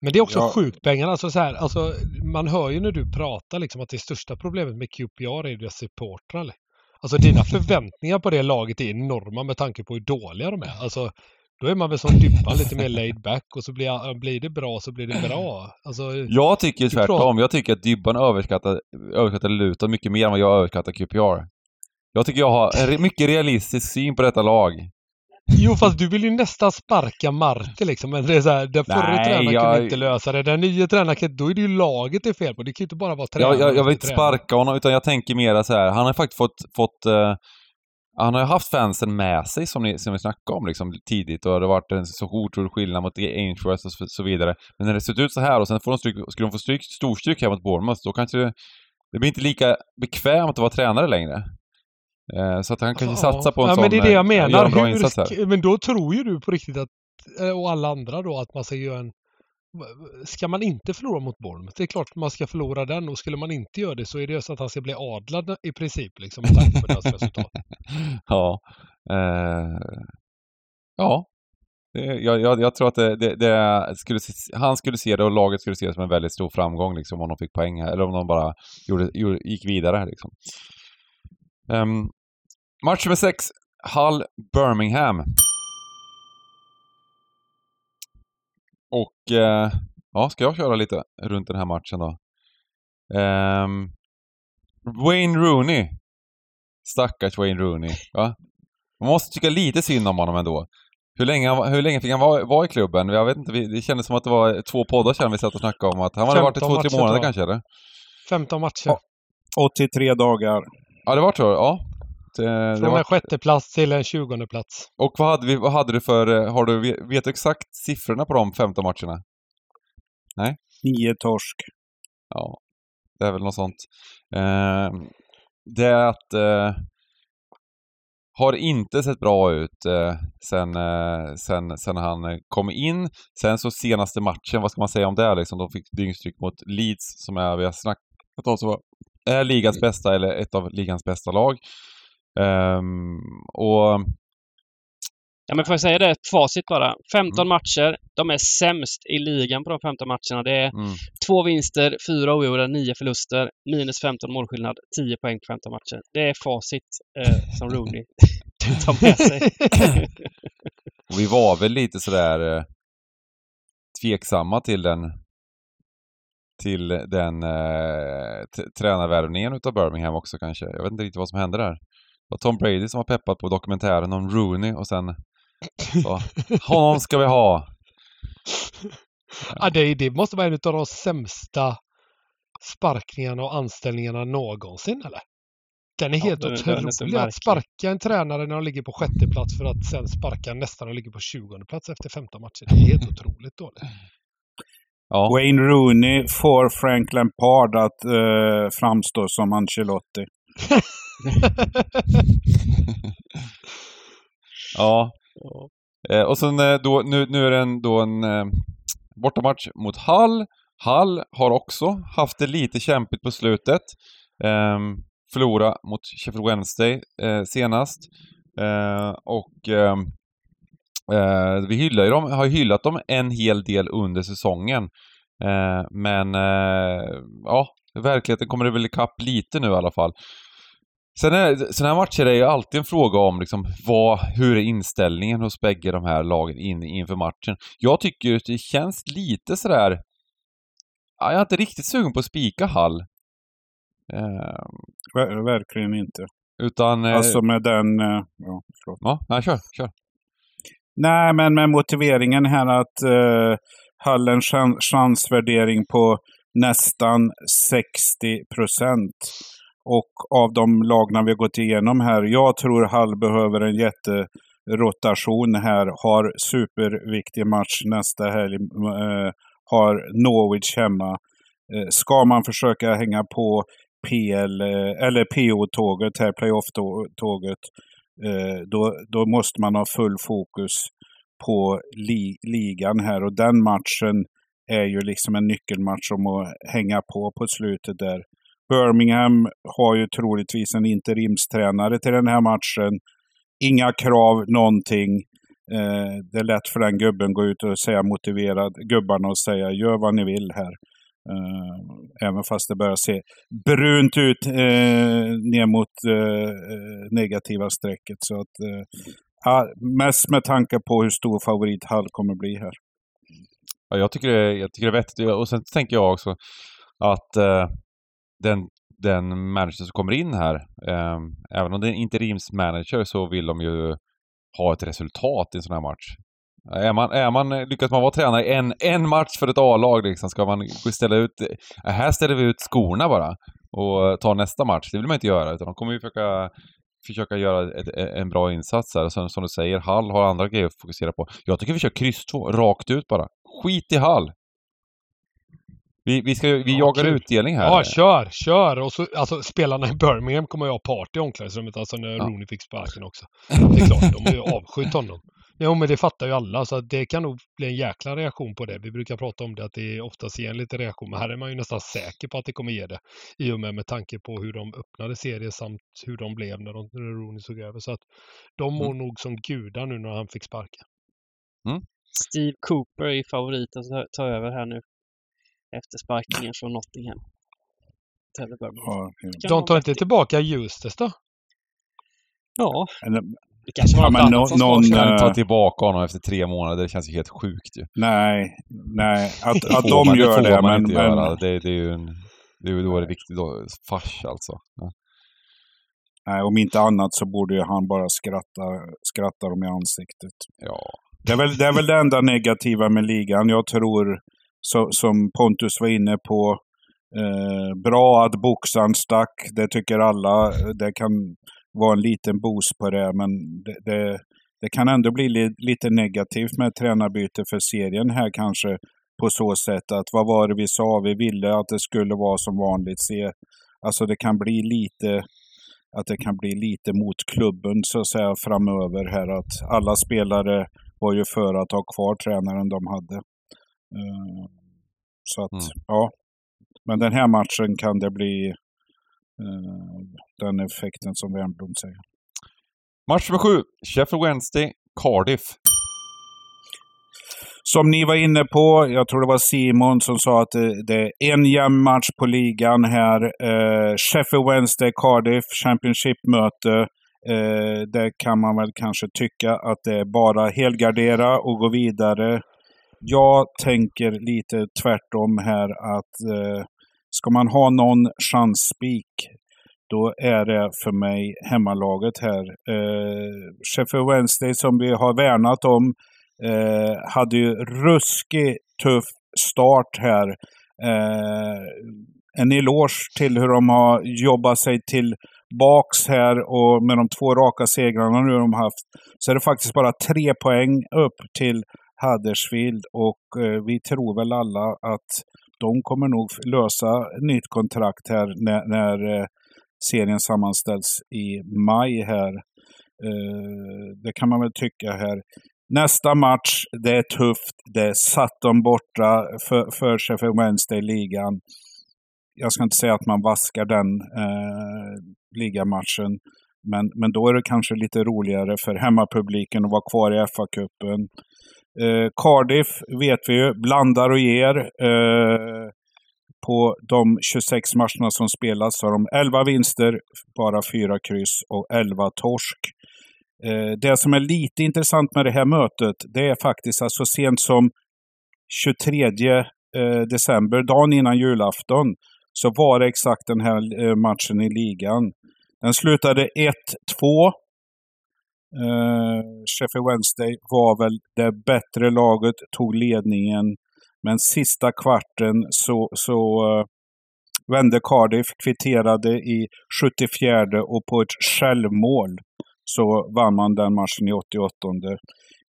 Men det är också Ja. sjukt pengar. Alltså, så här, alltså, man hör ju när du pratar liksom att det största problemet med QPR är deras supportrar. Alltså dina förväntningar på det laget är enorma med tanke på hur dåliga de är. Alltså, då är man väl som Dybban lite mer laid back och så blir, blir det bra så blir det bra. Alltså, Jag tycker tvärtom. Jag tycker att Dybban överskattar, överskattar Luton mycket mer än vad jag överskattar QPR. Jag tycker jag har en mycket realistisk syn på detta lag. Jo, fast du vill ju nästan sparka Marti liksom. Men det är så här, den förra Nej, tränaren jag- kunde inte lösa det. Den nya tränaren, kan- då är det ju laget det är fel på. Det kan ju inte bara vara tränaren. Jag, jag, jag vill inte sparka honom, utan jag tänker mera så här. Han har faktiskt fått, fått eh, han har ju haft fansen med sig som, ni, som vi snackade om liksom, tidigt och det har varit en så otrolig skillnad mot Ainsworth och så, så vidare. Men när det ser ut så här och sen får de stryk, skulle de få stryk, storstryk här mot Bournemouth, då kanske det, det blir inte lika bekvämt att vara tränare längre. Eh, så att han kanske Ja. satsar på en ja, sån... men det är det jag eh, menar. Hur men då tror ju du på riktigt att, eh, och alla andra då, att man ska göra en... Ska man inte förlora mot Bournemouth? Det är klart man ska förlora den och skulle man inte göra det så är det ju så att han ska bli adlad i princip liksom med tanke på deras (laughs) resultat. Ja. Eh, ja. Jag, jag, jag tror att det, det, det skulle, han skulle se det och laget skulle se det som en väldigt stor framgång liksom, om de fick poäng här, eller om de bara gjorde, gjorde, gick vidare liksom. Um, match nummer sex, Hull Birmingham. Och eh, ja, ska jag köra lite runt den här matchen då? Ehm, Wayne Rooney. Stackars Wayne Rooney. Va? Man måste tycka lite synd om honom ändå. Hur länge, han hur länge fick han vara, vara i klubben? Jag vet inte, vi- det kändes som att det var två poddar sedan vi satt och snackade om att han hade varit i 15 två, tre månader jag. kanske eller? 15 matcher. Ja. 83 dagar. Ja, det var så. Ja. Det Från var, en sjätte plats till en tjugonde plats. och vad hade, vi, vad hade du för, eh, har du, vet du exakt siffrorna på de 15 matcherna? 9 torsk. Ja, det är väl något sånt. Eh, det är att eh, har inte sett bra ut eh, sen, eh, sen, sen han eh, kom in. Sen så senaste matchen, vad ska man säga om det liksom? De fick dyngstryk mot Leeds som är, vi har snackat om, som är ligans bästa eller ett av ligans bästa lag. Ehm, och Ja, men får jag säga det? Facit bara. 15 Mm. matcher. De är sämst i ligan på de 15 matcherna. Det är mm, två vinster, fyra oavgjorda, nio förluster, minus 15 målskillnad, 10 poäng på 15 matcher. Det är facit eh, som (laughs) Rooney tar med sig. Vi var väl lite sådär eh, tveksamma till den till den eh, tränarvärvningen utav Birmingham också kanske. Jag vet inte riktigt vad som hände där. Var Tom Brady som var peppad på dokumentären om Rooney och sen (laughs) så, honom ska vi ha. Ja, det, det måste vara en av de sämsta sparkningarna och anställningarna någonsin, eller? Den är Ja, helt otrolig. Att sparka en tränare när de ligger på sjätte plats för att sen sparka nästan när de ligger på tjugonde plats efter 15 matcher. Det är helt otroligt dåligt. Ja, Wayne Rooney får Frank Lampard att eh, framstå som Ancelotti. (laughs) (laughs) ja. Ja. Och sen eh, då, nu, nu är det en, då en eh, bortamatch mot Hall. Hall har också haft det lite kämpigt på slutet. Ehm, förlora mot Sheffield Wednesday eh, senast. Eh, och ehm, eh, vi hyllar ju dem, har hyllat dem en hel del under säsongen. Eh, men eh, ja, verkligheten kommer det väl ikapp lite nu i alla fall. Sen är sådana här matcher är ju alltid en fråga om liksom vad, hur är inställningen hos bägge de här lagen in, inför matchen. Jag tycker att det känns lite sådär... Ja, jag är inte riktigt sugen på att spika Hall. Eh, Ver- verkligen inte. utan... Eh, Alltså med den... eh, Ja, förlåt. ja, nej, kör, kör. Nej, men med motiveringen här att uh, Hallens chan- chansvärdering på nästan 60 procent. Och av de lagna vi har gått igenom här, jag tror Hall behöver en jätterotation här. Har superviktig match nästa helg. eh, har Norwich hemma. Eh, ska man försöka hänga på PL, eh, eller PO-tåget här, playoff-tåget, eh, då, då måste man ha full fokus på li, ligan här. Och den matchen är ju liksom en nyckelmatch om att hänga på på slutet där. Birmingham har ju troligtvis en interimstränare till den här matchen. Inga krav, någonting. Eh, det är lätt för den gubben att gå ut och säga motiverad, gubbarna och säga gör vad ni vill här. Eh, även fast det börjar se brunt ut eh, ner mot eh, negativa strecket. Så att, eh, mest med tanke på hur stor favorit Hall kommer bli här. Ja, jag, tycker det, jag tycker det är vettigt. Och sen tänker jag också att eh, den, den manager som kommer in här, eh, även om det är en interimsmanager så vill de ju ha ett resultat i en sån här match. Är man, är man, eh, lyckas man vara tränare i en, en match för ett A-lag liksom, ska man ställa ut... Eh, här ställer vi ut skorna bara och tar nästa match. Det vill man inte göra, utan de kommer ju försöka försöka göra ett, e, en bra insats här. Och sen som du säger, Hall har andra grejer att fokusera på. Jag tycker vi kör kryss 2, rakt ut bara. Skit i Hall! Vi, vi, ska, vi Ja, jagar kul. utdelning här. Ja, kör, kör! Och så, alltså spelarna i Birmingham kommer ju ha party i omklädningsrummet, alltså när Ja. Rooney fick sparken också. Det är klart, de har ju avskytt honom. Jo, men det fattar ju alla, så att det kan nog bli en jäkla reaktion på det. Vi brukar prata om det, att det oftast ger en liten reaktion, men här är man ju nästan säker på att det kommer ge det. I och med med tanke på hur de öppnade serien samt hur de blev när, de, när Rooney såg över. Så att de mår nog som gudar nu när han fick sparken. Steve Cooper är favorit att ta över här nu. Efter sparkningen från Nottingham. Ja, De tar inte tillbaka Justus då? Ja, eller, det kanske var Ja, något men annat som någon. Kan eh, ta tillbaka honom efter tre månader, det känns ju helt sjukt ju. nej, nej. Att, (laughs) Det att får de man, gör får det, man men, inte men göra. Det, det är ju en... Det är då är det viktigt då. Fars alltså. Ja. nej, om inte annat så borde ju han bara skratta, skratta dem i ansiktet. ja. Det är, väl, det är väl det enda negativa med ligan. Jag tror, så, som Pontus var inne på, eh, bra att boxaren stack. Det tycker alla. Det kan vara en liten boost på det, men det, det, det kan ändå bli li, lite negativt med tränarbyte för serien här kanske. På så sätt att vad var det vi sa? Vi ville att det skulle vara som vanligt. Se, alltså det kan bli lite att det kan bli lite mot klubben så att säga framöver här. Att alla spelare var ju för att ha kvar tränaren de hade. Eh, Så att, Mm. ja. Men den här matchen kan det bli eh, den effekten som Wernbloom säger. Match nummer sju. Sheffield Wednesday, Cardiff. Som ni var inne på, jag tror det var Simon som sa att det, är en jämn match på ligan här. Eh, Sheffield Wednesday, Cardiff, Championship-möte. Eh, det kan man väl kanske tycka att det är bara helgardera och gå vidare. Jag tänker lite tvärtom här att eh, ska man ha någon chansspik då är det för mig hemmalaget här. Eh, Sheffield Wednesday som vi har värnat om eh, hade ju ruskigt tuff start här. Eh, en eloge till hur de har jobbat sig tillbaks här och med de två raka segrarna nu de haft så är det faktiskt bara tre poäng upp till Huddersfield och eh, vi tror väl alla att de kommer nog lösa nytt kontrakt här när, när eh, serien sammanställs i maj här. Eh, det kan man väl tycka här. Nästa match, det är tufft. Det satt de borta för, för Sheffield Wednesday i ligan. Jag ska inte säga att man vaskar den eh, ligamatchen. Men, men då är det kanske lite roligare för hemmapubliken att vara kvar i FA-cupen. Eh, Cardiff vet vi ju, blandar och ger. Eh, på de 26 matcherna som spelas så har de 11 vinster, bara 4 kryss och 11 torsk. Eh, det som är lite intressant med det här mötet, det är faktiskt att så sent som 23 eh, december, dagen innan julafton, så var det exakt den här eh, matchen i ligan. Den slutade 1-2. Eh, Sheffield Wednesday var väl det bättre laget, tog ledningen. Men sista kvarten så, så eh, vände Cardiff, kvitterade i 74 och på ett självmål så vann man den matchen i 88.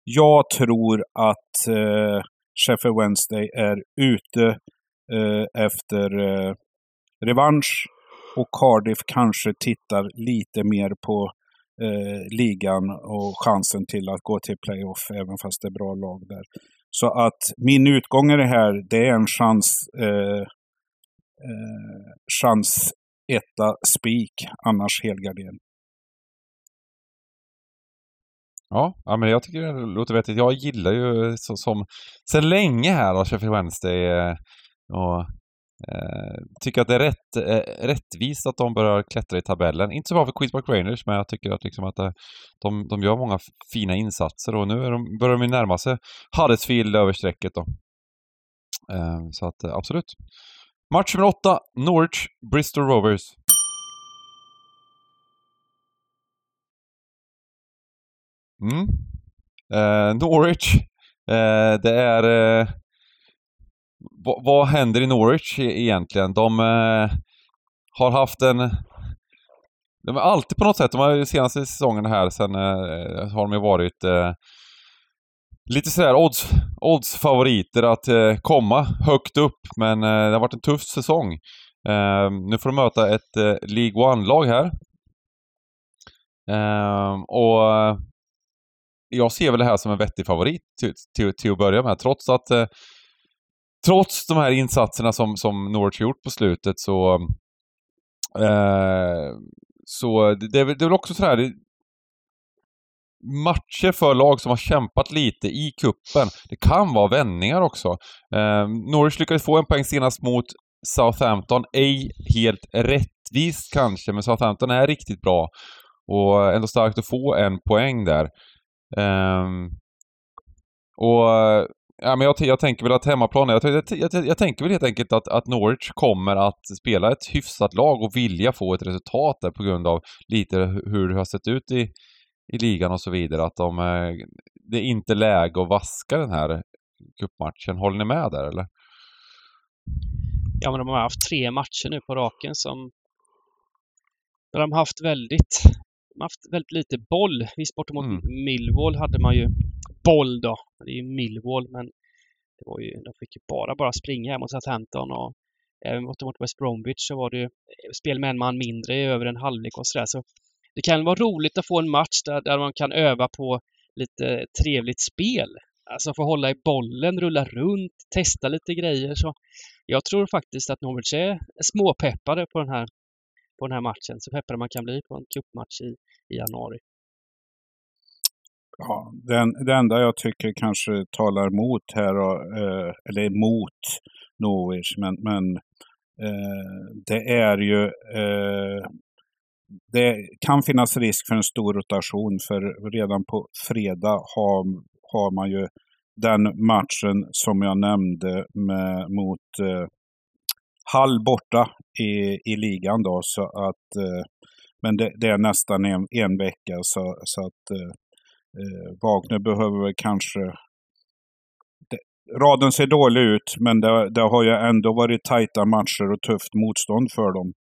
Jag tror att eh, Sheffield Wednesday är ute eh, efter eh, revansch och Cardiff kanske tittar lite mer på Eh, ligan och chansen till att gå till playoff, även fast det är bra lag där. Så att min utgång i det här, det är en chans, eh, eh, chans etta spik, annars helgardering. Ja, ja, men jag tycker det låter vettigt. Jag gillar ju så, som sen länge här Sheffield Wednesday eh, och Eh, tycker att det är rätt, eh, rättvist att de börjar klättra i tabellen. Inte så bra för Queens Park Rangers, men jag tycker att, liksom att eh, de, de gör många fina insatser och nu är de, börjar de närma sig Huddersfield över strecket då. Eh, så att eh, absolut. Match nummer åtta, Norwich, Bristol Rovers. Mm. Eh, Norwich, det är eh, vad händer i Norwich e-, egentligen? De eh, har haft en... De är alltid på något sätt, de har senaste säsongen här sen eh, har de ju varit eh, lite sådär odds, odds-favoriter att eh, komma högt upp, men eh, det har varit en tuff säsong. Eh, nu får de möta ett eh, League One-lag här. Ehm, och eh, jag ser väl det här som en vettig favorit till, till, till att börja med, trots att eh, trots de här insatserna som, som Norwich gjort på slutet så... Eh, så det, det, är väl också sådär... Det, matcher för lag som har kämpat lite i kuppen. Det kan vara vändningar också. Eh, Norwich lyckades få en poäng senast mot Southampton. Ej helt rättvist kanske, men Southampton är riktigt bra. Och ändå starkt att få en poäng där. Eh, och Ja, men jag, jag tänker väl att hemmaplan, jag, jag, jag, jag tänker väl helt enkelt att, att Norwich kommer att spela ett hyfsat lag och vilja få ett resultat där på grund av lite hur det har sett ut i, i ligan och så vidare. Att de, eh, det är inte läge att vaska den här cupmatchen. Håller ni med där eller? Ja, men de har haft tre matcher nu på raken som där de har haft väldigt, haft väldigt lite boll. Visst, borta mot mm. Millwall hade man ju boll då. Det är ju Millwall, men det var ju, de fick ju bara, bara springa här mot Southampton och även mot, mot West Bromwich så var det ju eh, spel med en man mindre i över en halvlek och sådär. Så det kan vara roligt att få en match där, där man kan öva på lite trevligt spel. Alltså få hålla i bollen, rulla runt, testa lite grejer. Så jag tror faktiskt att Norwich är småpeppade på den här, på den här matchen. Så peppad man kan bli på en cupmatch i, i januari. Ja, den, det enda jag tycker kanske talar emot här, eh, eller emot Norwich, men, men eh, det är ju eh, det kan finnas risk för en stor rotation för redan på fredag har, har man ju den matchen som jag nämnde med, mot eh, Hall borta i, i ligan då. Så att, eh, men det, det, är nästan en, en vecka så, så att eh, eh Wagner behöver kanske... Det, raden ser dålig ut, men det, det, har ju ändå varit tajta matcher och tufft motstånd för dem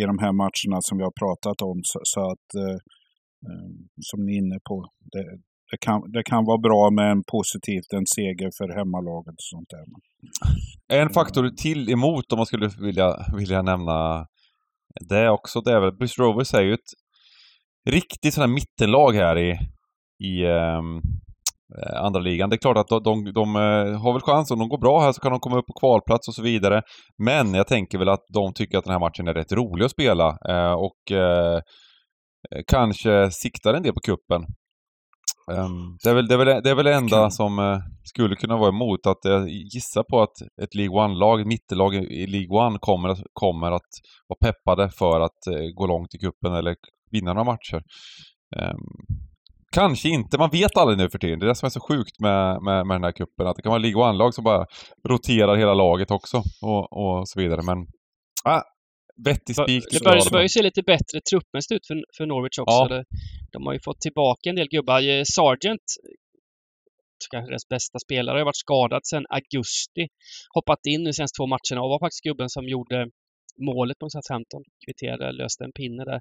i de här matcherna som vi har pratat om. Så, så att, eh, eh som ni är inne på, det, det, kan, det kan vara bra med en positivt, en seger för hemmalaget och sånt där. En faktor till emot om man skulle vilja, vilja nämna det också, det är väl Bruce Rovers är ju ett riktigt sånt här mittenlag här i, i um, andra ligan. Det är klart att de, de, de, eh, har väl chans, om de går bra här så kan de komma upp på kvalplats och så vidare. Men jag tänker väl att de tycker att den här matchen är rätt rolig att spela eh, och eh, kanske siktar en del på kuppen. Um, det, är väl, det, är väl, det är väl det enda som uh, skulle kunna vara emot. Att jag gissar på att ett League One-lag, ett mittelag i League One kommer, kommer att vara peppade för att uh, gå långt i kuppen eller vinna några matcher. Um, kanske inte, man vet aldrig nu för tiden. Det är det som är så sjukt med, med, med den här kuppen Att det kan vara League One-lag som bara roterar hela laget också och, och så vidare. Men ah, vettig spik. Det börjar, börjar se lite bättre truppmässigt ut för, för Norwich också. Ja. Det, de har ju fått tillbaka en del gubbar. Eh, Sargent, kanske deras bästa spelare, har varit skadad sedan augusti. Hoppat in nu senaste två matcherna och var faktiskt gubben som gjorde målet på Southampton. Kvitterade, löste en pinne där.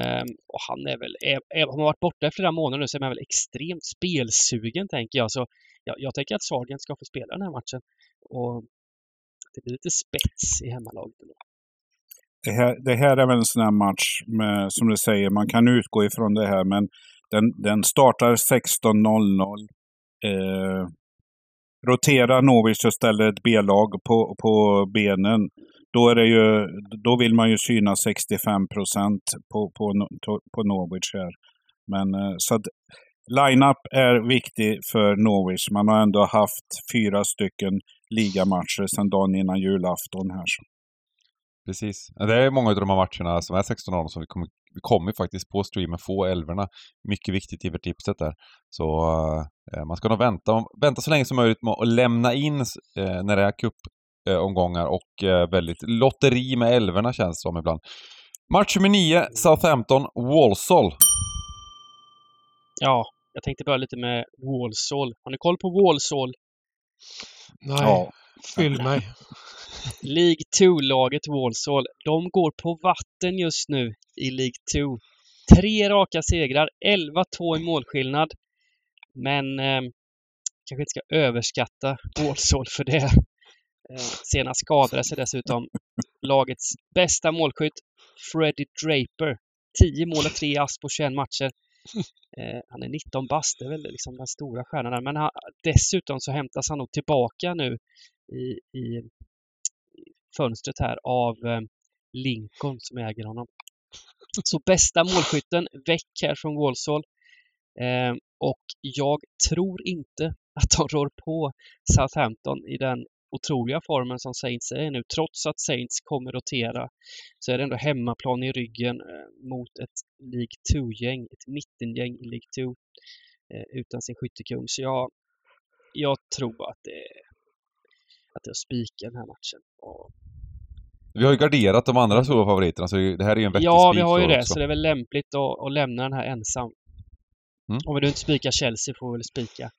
Um, och han är väl, eh, eh, är, har man varit borta i flera månader nu så är man väl extremt spelsugen tänker jag. Så jag, jag tänker att Sargent ska få spela den här matchen. Och det blir lite spets i hemmalaget. Det här, det här är väl en sån här match med, som du säger, man kan utgå ifrån det här men den, den startar 16.00. Eh, roterar Norwich och ställer ett B-lag på, på benen. Då, är det ju, då vill man ju syna 65 procent på, på, på Norwich här. Men eh, så att line-up är viktig för Norwich. Man har ändå haft fyra stycken ligamatcher sedan dagen innan julafton här. Precis. Det är många av de här matcherna som är 16-0 som vi kommer, vi kommer faktiskt på streamen få älvorna. Mycket viktigt i tipset där. Så eh, man ska nog vänta, vänta så länge som möjligt med att lämna in eh, när det är cupomgångar eh, och eh, väldigt lotteri med älvorna känns det som ibland. Match nummer 9, Southampton, Walsall. Ja, jag tänkte börja lite med Walsall. Har ni koll på Walsall? Nej, ja. Fyll mig. (laughs) League 2-laget Walsall, de går på vatten just nu i League 2. Tre raka segrar, 11-2 i målskillnad. Men eh, kanske inte ska överskatta Walsall för det. Eh, senast skadade sig dessutom lagets bästa målskytt, Freddie Draper. 10 mål och 3 ass på 21 matcher. Eh, han är 19 bast, det är väl liksom den stora stjärnan där. Men han, dessutom så hämtas han nog tillbaka nu i, i fönstret här av eh, Lincoln som äger honom. Så bästa målskytten väck här från Walsall. Eh, och jag tror inte att de rår på Southampton i den otroliga formen som Saints är nu. Trots att Saints kommer rotera så är det ändå hemmaplan i ryggen eh, mot ett League 2-gäng, ett mittengäng i League 2 eh, utan sin skyttekung. Så jag, jag tror att det är att jag spikar den här matchen. Och vi har ju garderat de andra stora favoriterna så det här är ju en vettig Ja, vi har ju det. Också. Så det är väl lämpligt att, att lämna den här ensam. Mm. Om vi nu inte spikar Chelsea får vi väl spika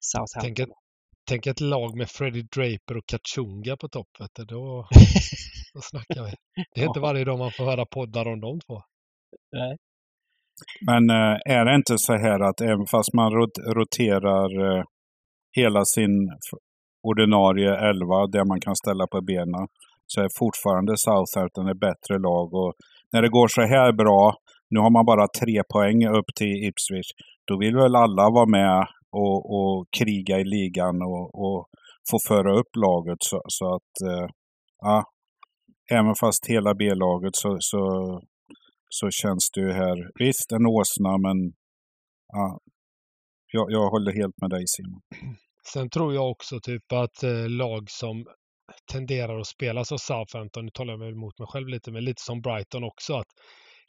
Southampton. Tänk ett, tänk ett lag med Freddie Draper och Kachunga på topp. Då, (laughs) då snackar vi. Det är inte varje dag man får höra poddar om de två. Nej. Men äh, är det inte så här att även fast man roterar äh, hela sin ordinarie elva, där man kan ställa på benen, så är fortfarande Southampton ett bättre lag. Och när det går så här bra, nu har man bara tre poäng upp till Ipswich, då vill väl alla vara med och, och kriga i ligan och, och få föra upp laget. Så, så att, eh, ja, även fast hela B-laget så, så, så känns det ju här, visst en åsna men ja, jag, jag håller helt med dig Simon. (clears throat) Sen tror jag också typ att eh, lag som tenderar att spela som Southampton, nu talar jag emot mig själv lite, men lite som Brighton också, att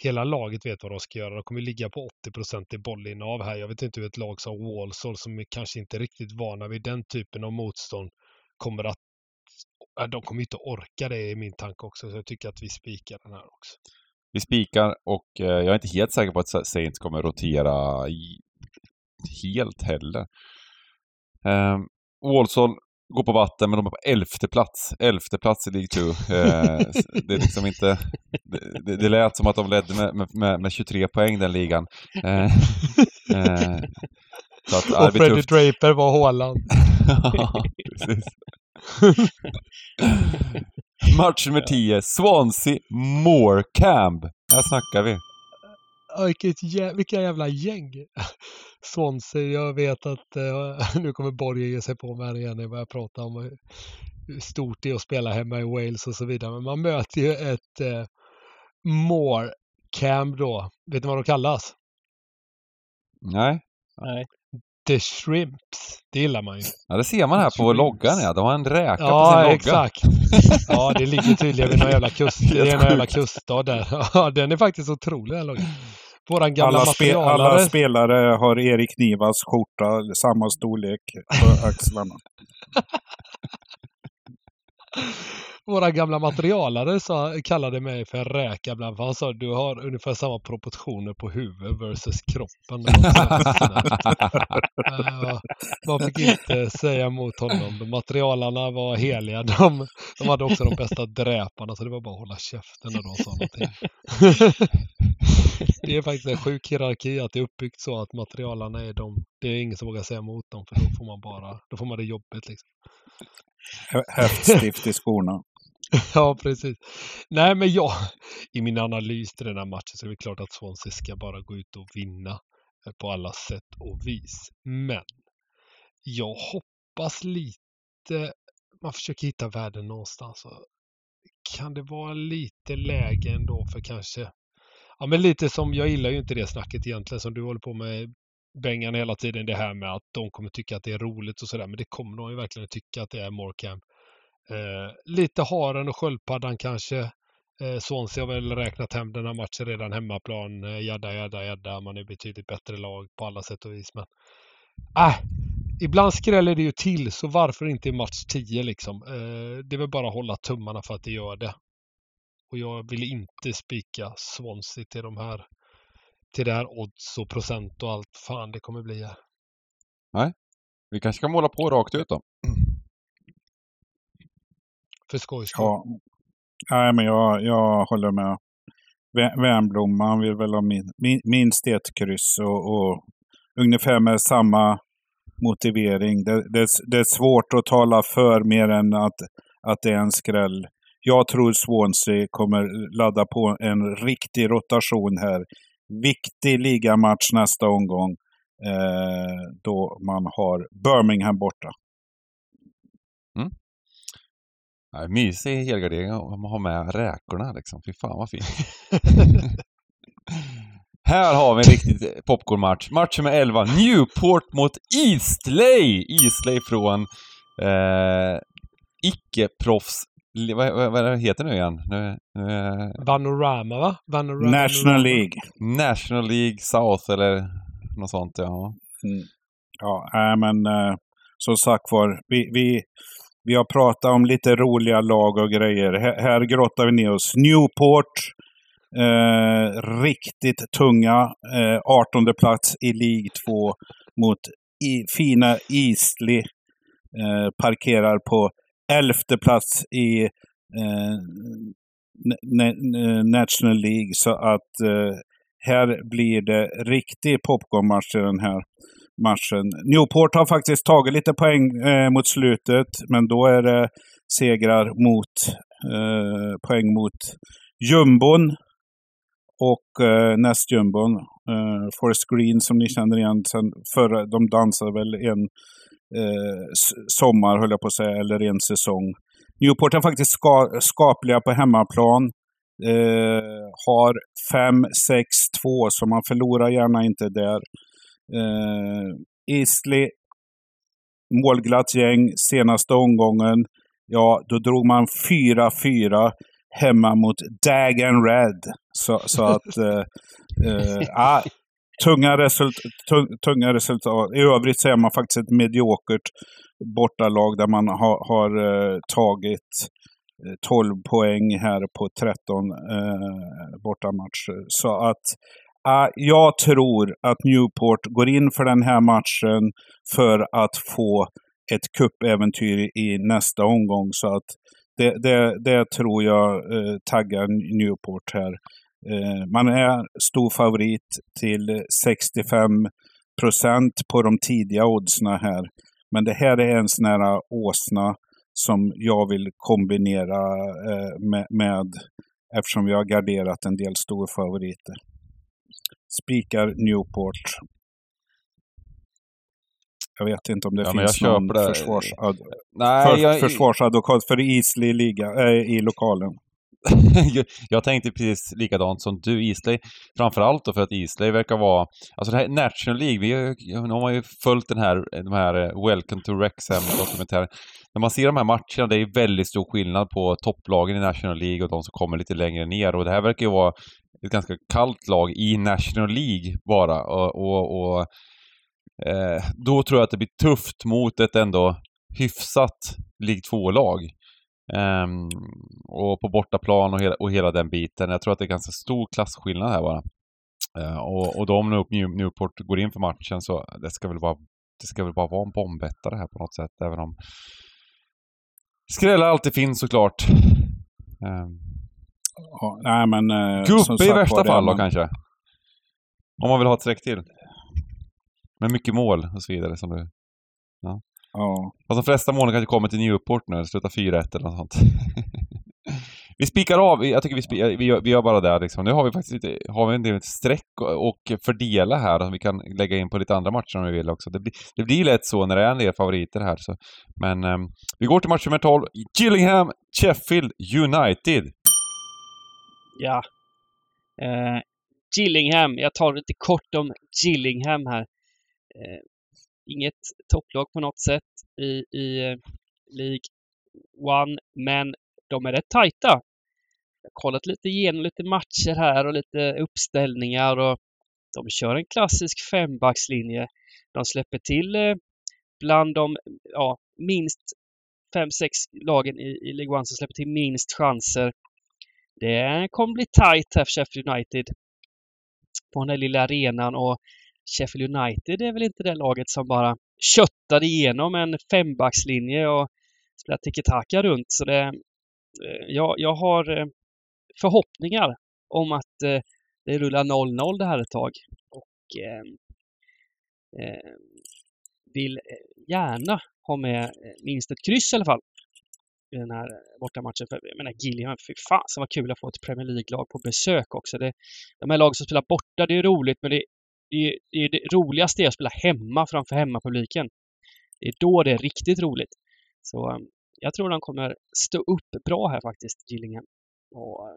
hela laget vet vad de ska göra. De kommer ligga på 80 procent i bollinnehav här. Jag vet inte hur ett lag som Walsall, som är kanske inte riktigt vana vid den typen av motstånd, kommer att... De kommer inte orka det i min tanke också, så jag tycker att vi spikar den här också. Vi spikar och eh, jag är inte helt säker på att Saints kommer rotera helt heller. Um, Walsall går på vatten, men de är på elfte plats. Elfte plats i League 2. Eh, det är liksom inte... Det, det lät som att de ledde med, med, med 23 poäng den ligan. Eh, eh, så att, Och Freddie Draper var (laughs) ja, precis. (laughs) Match nummer 10, Swansea Morecambe. Här snackar vi. Vilket jä vilka jävla gäng! (laughs) Swansea, jag vet att uh, (laughs) nu kommer Borg ge sig på mig här igen när jag börjar prata om hur stort det är att spela hemma i Wales och så vidare. Men man möter ju ett uh, Morecambe då. Vet ni vad de kallas? Nej. Nej. The Shrimps. Det gillar man ju. Ja, det ser man här på Shrimps. loggan ja. De har en räka på sin Ja, logga. exakt. (laughs) Ja, det ligger tydligen vid någon jävla kust. Det är Det är någon jävla kuststad där. Ja, den är faktiskt otrolig den loggan. Våran gamla Alla, spe, alla spelare har Erik Nivas skjorta, samma storlek på (laughs) axlarna. Våra gamla materialare sa, kallade mig för en räka ibland. För han sa du har ungefär samma proportioner på huvud versus kroppen. Man fick inte säga emot honom. De materialarna var heliga. De, de hade också de bästa dräparna så det var bara att hålla käften när de sa någonting. Det är faktiskt en sjuk hierarki att det är uppbyggt så att materialarna är de. Det är ingen som vågar säga emot dem för då får man bara, då får man det jobbigt liksom. Häftstift i skorna. (laughs) Ja, precis. Nej, men jag, i min analys till den här matchen så är det klart att Swansea ska bara gå ut och vinna eh, på alla sätt och vis. Men jag hoppas lite, man försöker hitta värden någonstans. Kan det vara lite läge ändå för kanske, ja men lite som, jag gillar ju inte det snacket egentligen som du håller på med Bengan hela tiden, det här med att de kommer tycka att det är roligt och sådär, men det kommer de ju verkligen tycka att det är Morecam. Eh, lite haren och sköldpaddan kanske. Eh, Swansea har väl räknat hem den här matchen redan hemmaplan. Eh, jadda, jadda, jadda. Man är betydligt bättre lag på alla sätt och vis. Men äh, ibland skräller det ju till, så varför inte i match 10 liksom? Eh, det är väl bara att hålla tummarna för att det gör det. Och jag vill inte spika Swansea till de här till det här odds och procent och allt fan det kommer bli här. Vi kanske ska måla på rakt ut då. För skojs skull. Ja. Nej, men jag, jag håller med. Vä- Värnblom, vill väl ha min, min, minst ett kryss och, och ungefär med samma motivering. Det, det, det är svårt att tala för mer än att, att det är en skräll. Jag tror Swansea kommer ladda på en riktig rotation här. Viktig ligamatch nästa omgång. Eh, då man har Birmingham borta. Mm. Nej, mysig helgardering om man har med räkorna liksom. Fy fan vad fint. (laughs) Här har vi en riktig popcornmatch. Match nummer 11. Newport mot Eastley! Eastley från eh, icke-proffs... Vad, vad, vad heter nu igen? Nu, nu, Vanorama va? Vanorama, National League. National League South eller något sånt ja. Mm. Ja, nej, men eh, som sagt var, vi, vi, vi har pratat om lite roliga lag och grejer. Här, här grottar vi ner oss. Newport, eh, riktigt tunga. Eh, 18 plats i League 2 mot i, fina Eastleigh. Eh, parkerar på 11 plats i eh, National League. Så att eh, här blir det riktig popcornmatch i den här matchen. Newport har faktiskt tagit lite poäng eh, mot slutet, men då är det segrar mot eh, poäng mot jumbon och eh, nästjumbon. Eh, Forest Green som ni känner igen sen förra, de dansade väl en eh, sommar höll jag på att säga, eller en säsong. Newport är faktiskt ska, skapliga på hemmaplan. Eh, har 5-6-2, så man förlorar gärna inte där. Eh, Isley, målglatt gäng senaste omgången. Ja, då drog man 4-4 hemma mot Dagen Red. Så, så att... Eh, eh, (laughs) ah, tunga, result, tunga resultat. I övrigt så är man faktiskt ett mediokert bortalag där man har, har tagit eh, 12 poäng här på 13 eh, bortamatcher. Så att eh, jag tror att Newport går in för den här matchen för att få ett kuppäventyr i nästa omgång. Så att det, det, det tror jag eh, taggar Newport här. Eh, man är stor favorit till 65 procent på de tidiga oddsna här. Men det här är en sån här åsna som jag vill kombinera eh, med, med eftersom vi har garderat en del storfavoriter. Spikar Newport. Jag vet inte om det Ja, finns någon försvarsadvokat för Easley liga, äh, i lokalen. (laughs) jag tänkte precis likadant som du, Islay. Framförallt då för att Islay verkar vara... Alltså det här National League, vi har, nu har man ju följt den här, de här eh, Welcome to Rexham-dokumentären. När man ser de här matcherna, det är väldigt stor skillnad på topplagen i National League och de som kommer lite längre ner. Och det här verkar ju vara ett ganska kallt lag i National League bara. Och, och, och eh, då tror jag att det blir tufft mot ett ändå hyfsat League 2-lag. Um, och på bortaplan och hela, och hela den biten. Jag tror att det är ganska stor klasskillnad här bara. Uh, och, och de nu Newport går in för matchen så det ska väl vara det ska väl bara vara en bombettare här på något sätt, även om skrällar alltid finns såklart. Um, ja, nej men... Uh, Gå upp i värsta fall då man... kanske. Om man vill ha ett streck till. Med mycket mål och så vidare som du... Ja. Ja. Fast de flesta målen kanske kommer till Newport nu, slutar 4-1 eller något sånt. (laughs) vi spikar av, jag tycker vi, spikar, vi, gör, vi gör bara det liksom. Nu har vi faktiskt lite, har vi en del streck och fördela här som vi kan lägga in på lite andra matcher om vi vill också. Det blir, det blir lätt så när det är en del favoriter här. Så. Men um, vi går till match nummer 12. Gillingham, Sheffield United. Ja. Uh, Gillingham, jag tar lite kort om Gillingham här. Uh, inget topplag på något sätt i, i eh, League One, men de är rätt tajta. Jag har kollat lite igenom lite matcher här och lite uppställningar och de kör en klassisk fembackslinje. De släpper till eh, bland de ja, minst fem, sex lagen i, i League One som släpper till minst chanser. Det kommer bli tajt här för Sheffield United på den här lilla arenan och Sheffield United är väl inte det laget som bara köttade igenom en fembackslinje och spelade tiki-taka runt. Så det, eh, jag, jag har eh, förhoppningar om att eh, det rullar 0-0 det här ett tag. Och ehm, ehm, eh, vill gärna ha med minst ett kryss i alla fall i den här bortamatchen. För, jag menar Gillingham, fy fasen vad kul att få ett Premier League-lag på besök också. Det, de här lagen som spelar borta, det är roligt men det det, det, det roligaste är att spela hemma framför hemmapubliken. Det är då det är riktigt roligt. Så um, jag tror de kommer stå upp bra här faktiskt, Gillingham. Och uh,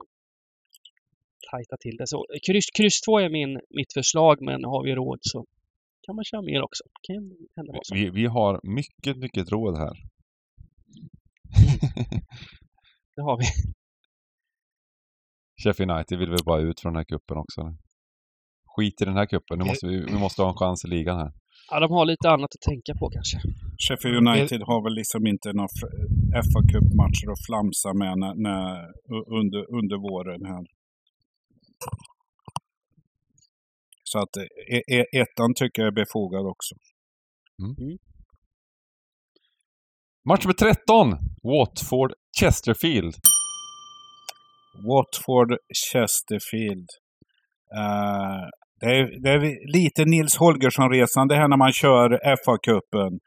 tajta till det. Så kryss, kryss 2 är min, mitt förslag, men har vi råd så kan man köra mer också. Vi, vi har mycket, mycket råd här. det har vi. (laughs) Sheffield United vill väl bara ut från den här kuppen också skit i den här kuppen. Nu måste vi, vi måste ha en chans i ligan här. Ja, de har lite annat att tänka på kanske. Sheffield United har väl liksom inte några fa Cup-matcher att flamsa med när, när, under, under våren här. Så att e, e, ettan tycker jag är befogad också. Mm. Mm. Match nummer 13. Watford Chesterfield. Watford Chesterfield. Uh, det är, det är lite Nils Holgersson-resande här när man kör FA-cupen.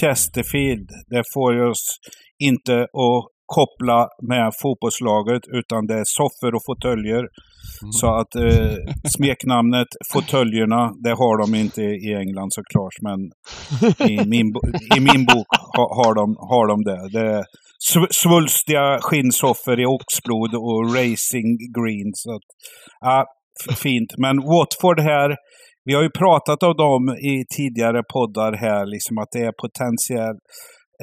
Chesterfield, det får oss inte att koppla med fotbollslaget utan det är soffor och fåtöljer. Mm. Så att eh, smeknamnet Fåtöljerna, det har de inte i England såklart. Men i min, i min bok ha, har, de, har de det. Det är svulstiga skinnsoffor i oxblod och racing green. Så att, ja, fint. Men Watford här, vi har ju pratat om dem i tidigare poddar här, liksom att det är potentiell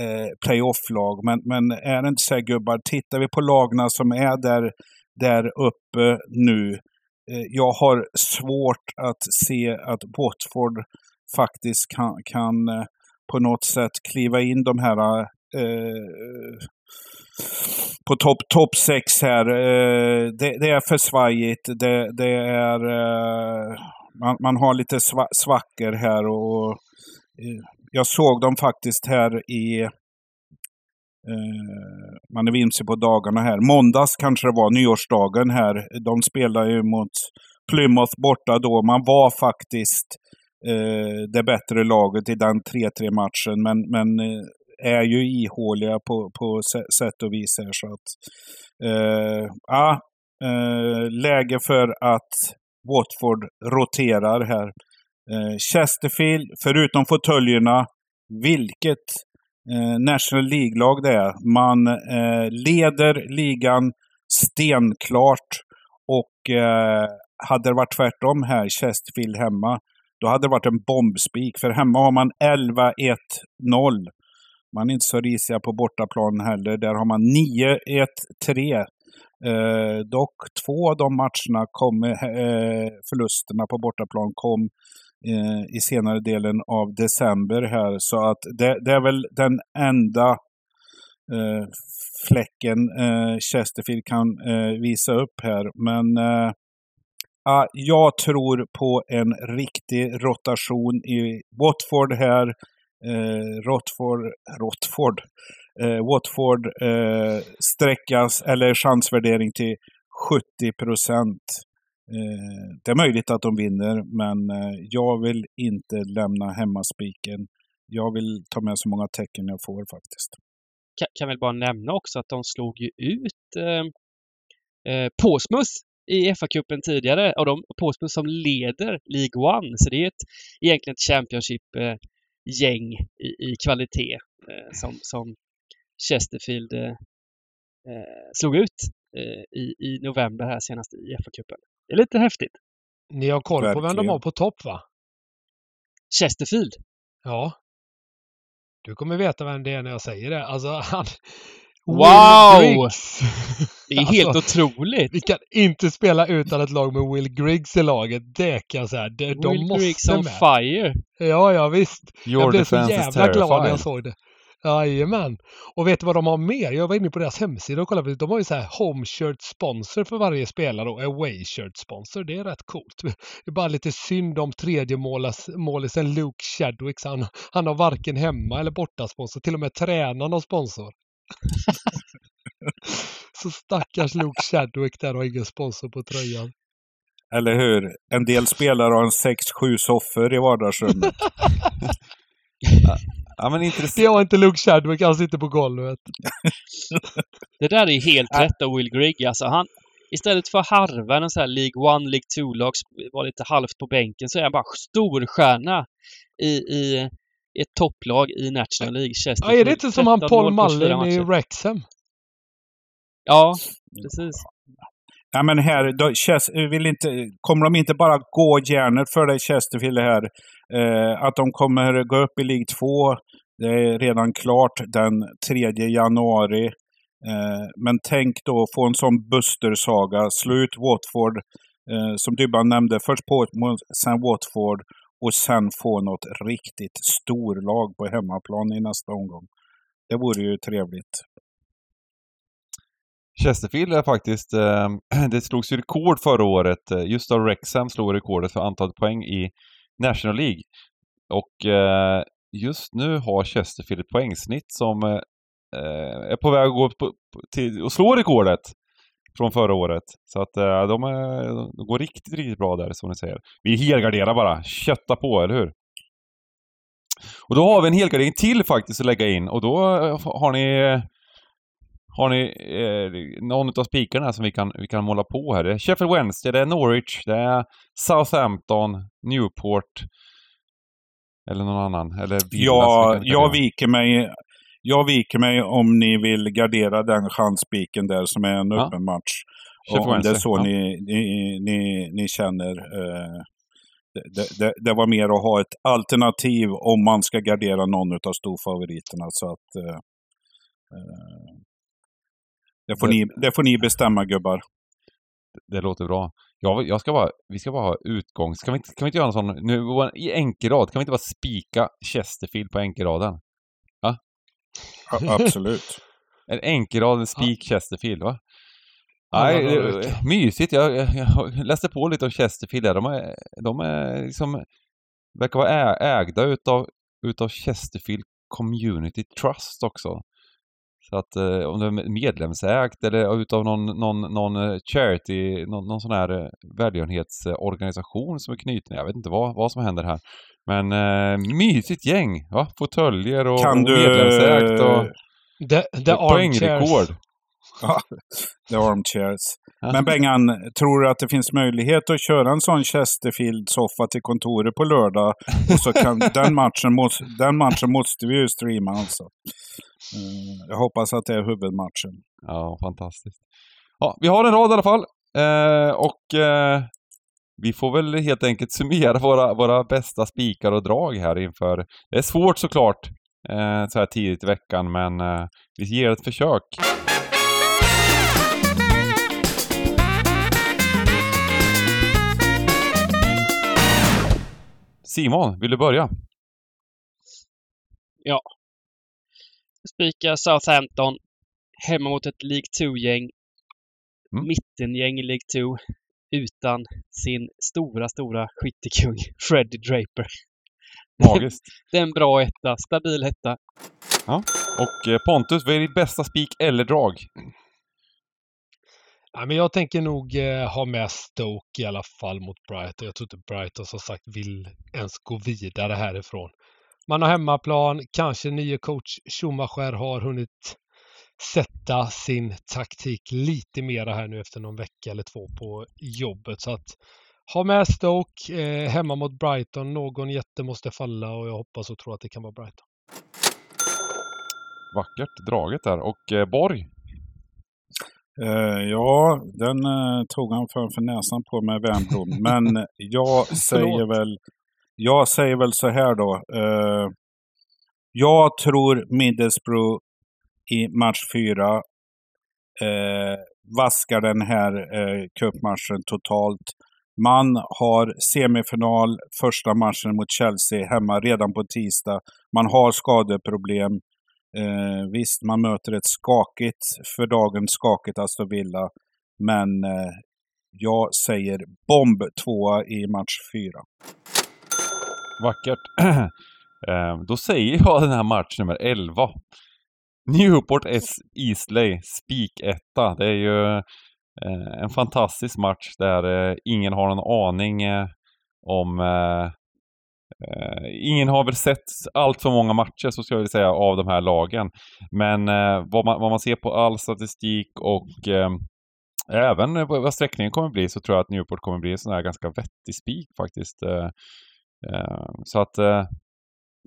eh, playoff-lag. Men, men är det inte så här gubbar, tittar vi på lagna som är där, där uppe nu. Eh, jag har svårt att se att Watford faktiskt kan, kan eh, på något sätt kliva in de här eh, på topp top 6 här. Eh, det, det, är för svajigt. Det, det är... Eh, man, man, har lite sva, svackor här och... Eh, jag såg dem faktiskt här i... Eh, man är vimsig på dagarna här. Måndags kanske det var, nyårsdagen här. De spelade ju mot Plymouth borta då. Man var faktiskt eh, det bättre laget i den 3-3 matchen. Men, men eh, är ju ihåliga på, på sätt och vis här. Så att, eh, eh, läge för att Watford roterar här. Eh, Chesterfield, förutom fåtöljerna, vilket eh, National League-lag det är. Man eh, leder ligan stenklart. Och eh, hade det varit tvärtom här, Chesterfield hemma, då hade det varit en bombspik. För hemma har man 11-1-0. Man är inte så risiga på bortaplan heller. Där har man 9-1-3. Eh, dock två av de matcherna kom, eh, förlusterna på bortaplan kom eh, i senare delen av december här. Så att det, det är väl den enda eh, fläcken eh, Chesterfield kan eh, visa upp här. Men eh, jag tror på en riktig rotation i Watford här. Eh, Rotford, Rotford, eh, Watford eh, sträckas eller chansvärdering till 70 procent. Eh, det är möjligt att de vinner, men eh, jag vill inte lämna hemmaspiken. Jag vill ta med så många tecken jag får faktiskt. Kan, kan väl bara nämna också att de slog ju ut eh, eh, Påsmus i FA-cupen tidigare och de Påsmus som leder League One. Så det är ett, egentligen ett Championship eh, Championship-gäng i, i kvalitet eh, som, som Chesterfield eh, eh, slog ut eh, i, i november här senast i FA-cupen. Det är lite häftigt. Ni har koll på vem de har på topp va? Chesterfield. Ja. Du kommer veta vem det är när jag säger det. Alltså han... Wow! Griggs. Det är helt Alltså, otroligt. Vi kan inte spela utan ett lag med Will Griggs i laget. Det kan jag säga. Det, de Will måste Griggs on med. fire. Ja, ja visst. Your jag blev så defense is jävla glad när jag terrifying. såg det. Jajamän. Och vet du vad de har mer? Jag var inne på deras hemsida och kollade. De har ju så här home shirt sponsor för varje spelare och away shirt sponsor. Det är rätt coolt. (laughs) Det är bara lite synd om tredje målas, målisen Luke Chadwick. så Han, han har varken hemma eller borta sponsor. Till och med tränaren har sponsor. (laughs) så stackars Luke Chadwick där har ingen sponsor på tröjan. Eller hur? En del spelare har en 6-7 soffor i vardagsrummet. (laughs) Ja, men intressant. Det har inte Luke Chadwick, han sitter på golvet. (laughs) Det där är helt rätt av Will Grigg. Alltså han, istället för att harva en sån här League One, League Two-lag, vara lite halvt på bänken, så är han bara storstjärna i, i ett topplag i National League. Ja, Chesterfield. är det inte som han 13 Paul mål på 24 Mullin i. Wrexham? Ja, precis. Ja, men här, då, Ches- vill inte, kommer de inte bara gå järnet för dig Chesterfield här? Eh, att de kommer gå upp i League 2, det är redan klart den 3 januari. Eh, men tänk då få en sån Buster-saga, slå ut Watford, eh, som Dybban nämnde, först på sen Watford och sen få något riktigt storlag på hemmaplan i nästa omgång. Det vore ju trevligt. Chesterfield är faktiskt, eh, (clears throat) det slogs ju rekord förra året. Just av Rexham slog rekordet för antal poäng i National League. Och eh, just nu har Chesterfield ett poängsnitt som eh, eh är på väg att gå upp och till slå rekordet från förra året. Så att eh, de, är, de går riktigt, riktigt bra där som ni säger. Vi helgarderar bara, kötta på, eller hur? Och då har vi en helgardering till faktiskt att lägga in och då eh, har ni har ni eh, någon av spikarna som vi kan, vi kan måla på här? Det är Sheffield Wednesday, det är Norwich, det är Southampton, Newport eller någon annan. Eller Ja, jag viker mig. Jag viker mig om ni vill gardera den chansspiken där som är en Ja. öppen match. Och om det är så ja. ni, ni, ni, ni känner. Eh, det, det, det var mer att ha ett alternativ om man ska gardera någon av storfavoriterna. Så att, eh, eh, det, får Det- ni, det får ni bestämma gubbar. Det låter bra. Jag, jag ska bara, vi ska bara ha utgång. Ska vi inte, kan vi inte göra en sån, nu i enkelrad, kan vi inte bara spika Chesterfield på enkelraden? A- (laughs) Absolut. En enkelrad, en spik Chesterfield, va? Nej, mysigt. Jag, jag, jag läste på lite om Chesterfield där. De är, de är liksom, verkar vara ägda utav, utav Chesterfield Community Trust också. Så att eh, om det är medlemsägt eller utav någon, någon, någon eh, charity, någon, någon sån här eh, välgörenhetsorganisation som är knuten. Jag vet inte vad, vad som händer här. Men eh, mysigt gäng, va? Fåtöljer och, Kan och du... medlemsägt och The, the poängrekord. Ja, (laughs) the armchairs. Men Bengan, tror du att det finns möjlighet att köra en sån Chesterfield-soffa till kontoret på lördag? Och så kan, (laughs) den, matchen måste, den matchen måste vi ju streama alltså. Eh, jag hoppas att det är huvudmatchen. Ja, fantastiskt. Ja, vi har en rad i alla fall. Eh, och eh, vi får väl helt enkelt summera våra, våra bästa spikar och drag här inför... Det är svårt såklart eh, så här tidigt i veckan, men eh, vi ger ett försök. Simon, vill du börja? Spika Southampton hemma mot ett League 2-gäng. Mm. Mittengäng i League 2 utan sin stora, stora skyttekung Freddie Draper. Magiskt. (laughs) Det är en bra etta, stabil etta. Och eh, Pontus, vad är ditt bästa spik eller drag? Ja, men jag tänker nog eh, ha med Stoke i alla fall mot Brighton. Jag tror inte Brighton som sagt vill ens gå vidare härifrån. Man har hemmaplan, kanske nye coach Schumacher har hunnit sätta sin taktik lite mera här nu efter någon vecka eller två på jobbet. Så att ha med Stoke eh, hemma mot Brighton. Någon jätte måste falla och jag hoppas och tror att det kan vara Brighton. Vackert draget där. Och eh, Borg? Eh, ja, den eh, tog han framför näsan på med Wernbloom. (laughs) Men jag säger väl, jag säger väl så här då. Eh, jag tror Middlesbrough i match fyra eh, vaskar den här eh, cupmatchen totalt. Man har semifinal, första matchen mot Chelsea hemma redan på tisdag. Man har skadeproblem. Eh, visst, man möter ett skakigt, för dagen skakigt Aston Villa. Men eh, jag säger bomb tvåa i match fyra. Vackert. (clears throat) Eh, Då säger jag den här match nummer 11. (laughs) Newport S. Eastley, spiketta. Det är ju eh, en fantastisk match där eh, ingen har någon aning eh, om... eh, eh ingen har väl sett allt för många matcher, så ska jag vilja säga, av de här lagen. Men eh, vad, man, vad man ser på all statistik och eh, även vad vad sträckningen kommer bli så tror jag att Newport kommer bli en sån här ganska vettig spik faktiskt. Eh, eh, så att eh,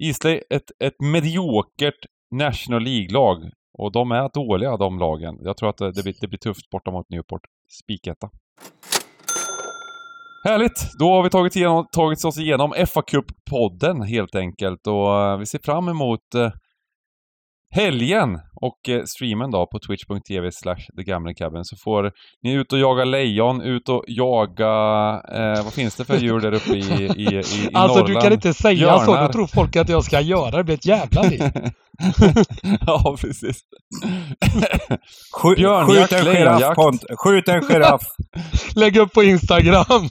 Islay, ett, ett mediokert National League-lag. Och de är dåliga de lagen. Jag tror att det, blir, det blir tufft borta mot Newport. Spiketta. Härligt! Då har vi tagit, igenom, tagit oss igenom fa Cup-podden helt enkelt. Och eh, vi ser fram emot eh, helgen och eh, streamen då på twitch.tv slash thegamblingcabin så får ni ut och jaga lejon, ut och jaga, eh, vad finns det för djur där uppe i, i, i, i Alltså Norrland? du kan inte säga så, Björnar. då tror folk att jag ska göra det. Det blir ett jävla liv. (laughs) (laughs) ja, precis. Skjut, Björnjakt, skjut en giraff, Pont. Skjut en giraff. Lägg upp på Instagram. (laughs)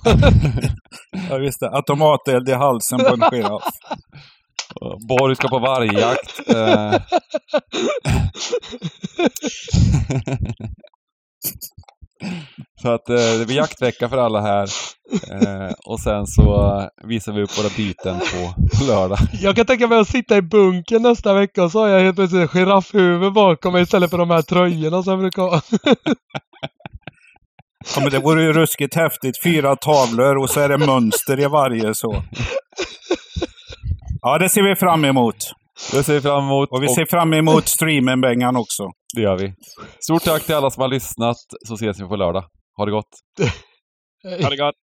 ja, visst det. Automateld i halsen på en giraff. Borg ska på vargjakt. (laughs) Så att eh, det blir jaktvecka för alla här. Eh, och sen så visar vi upp våra byten på lördag. Jag kan tänka mig att sitta i bunkern nästa vecka och så har jag helt plötsligt en giraffhuvud bakom mig istället för de här tröjorna som jag brukar ha. Ja, men det vore ju ruskigt häftigt. Fyra tavlor och så är det mönster i varje så. Ja, det ser vi fram emot. Det ser vi fram emot. Och vi ser fram emot streamen Bengan också. Det gör vi. Stort tack till alla som har lyssnat, så ses vi på lördag. Ha det gott! (laughs) Ha det gott!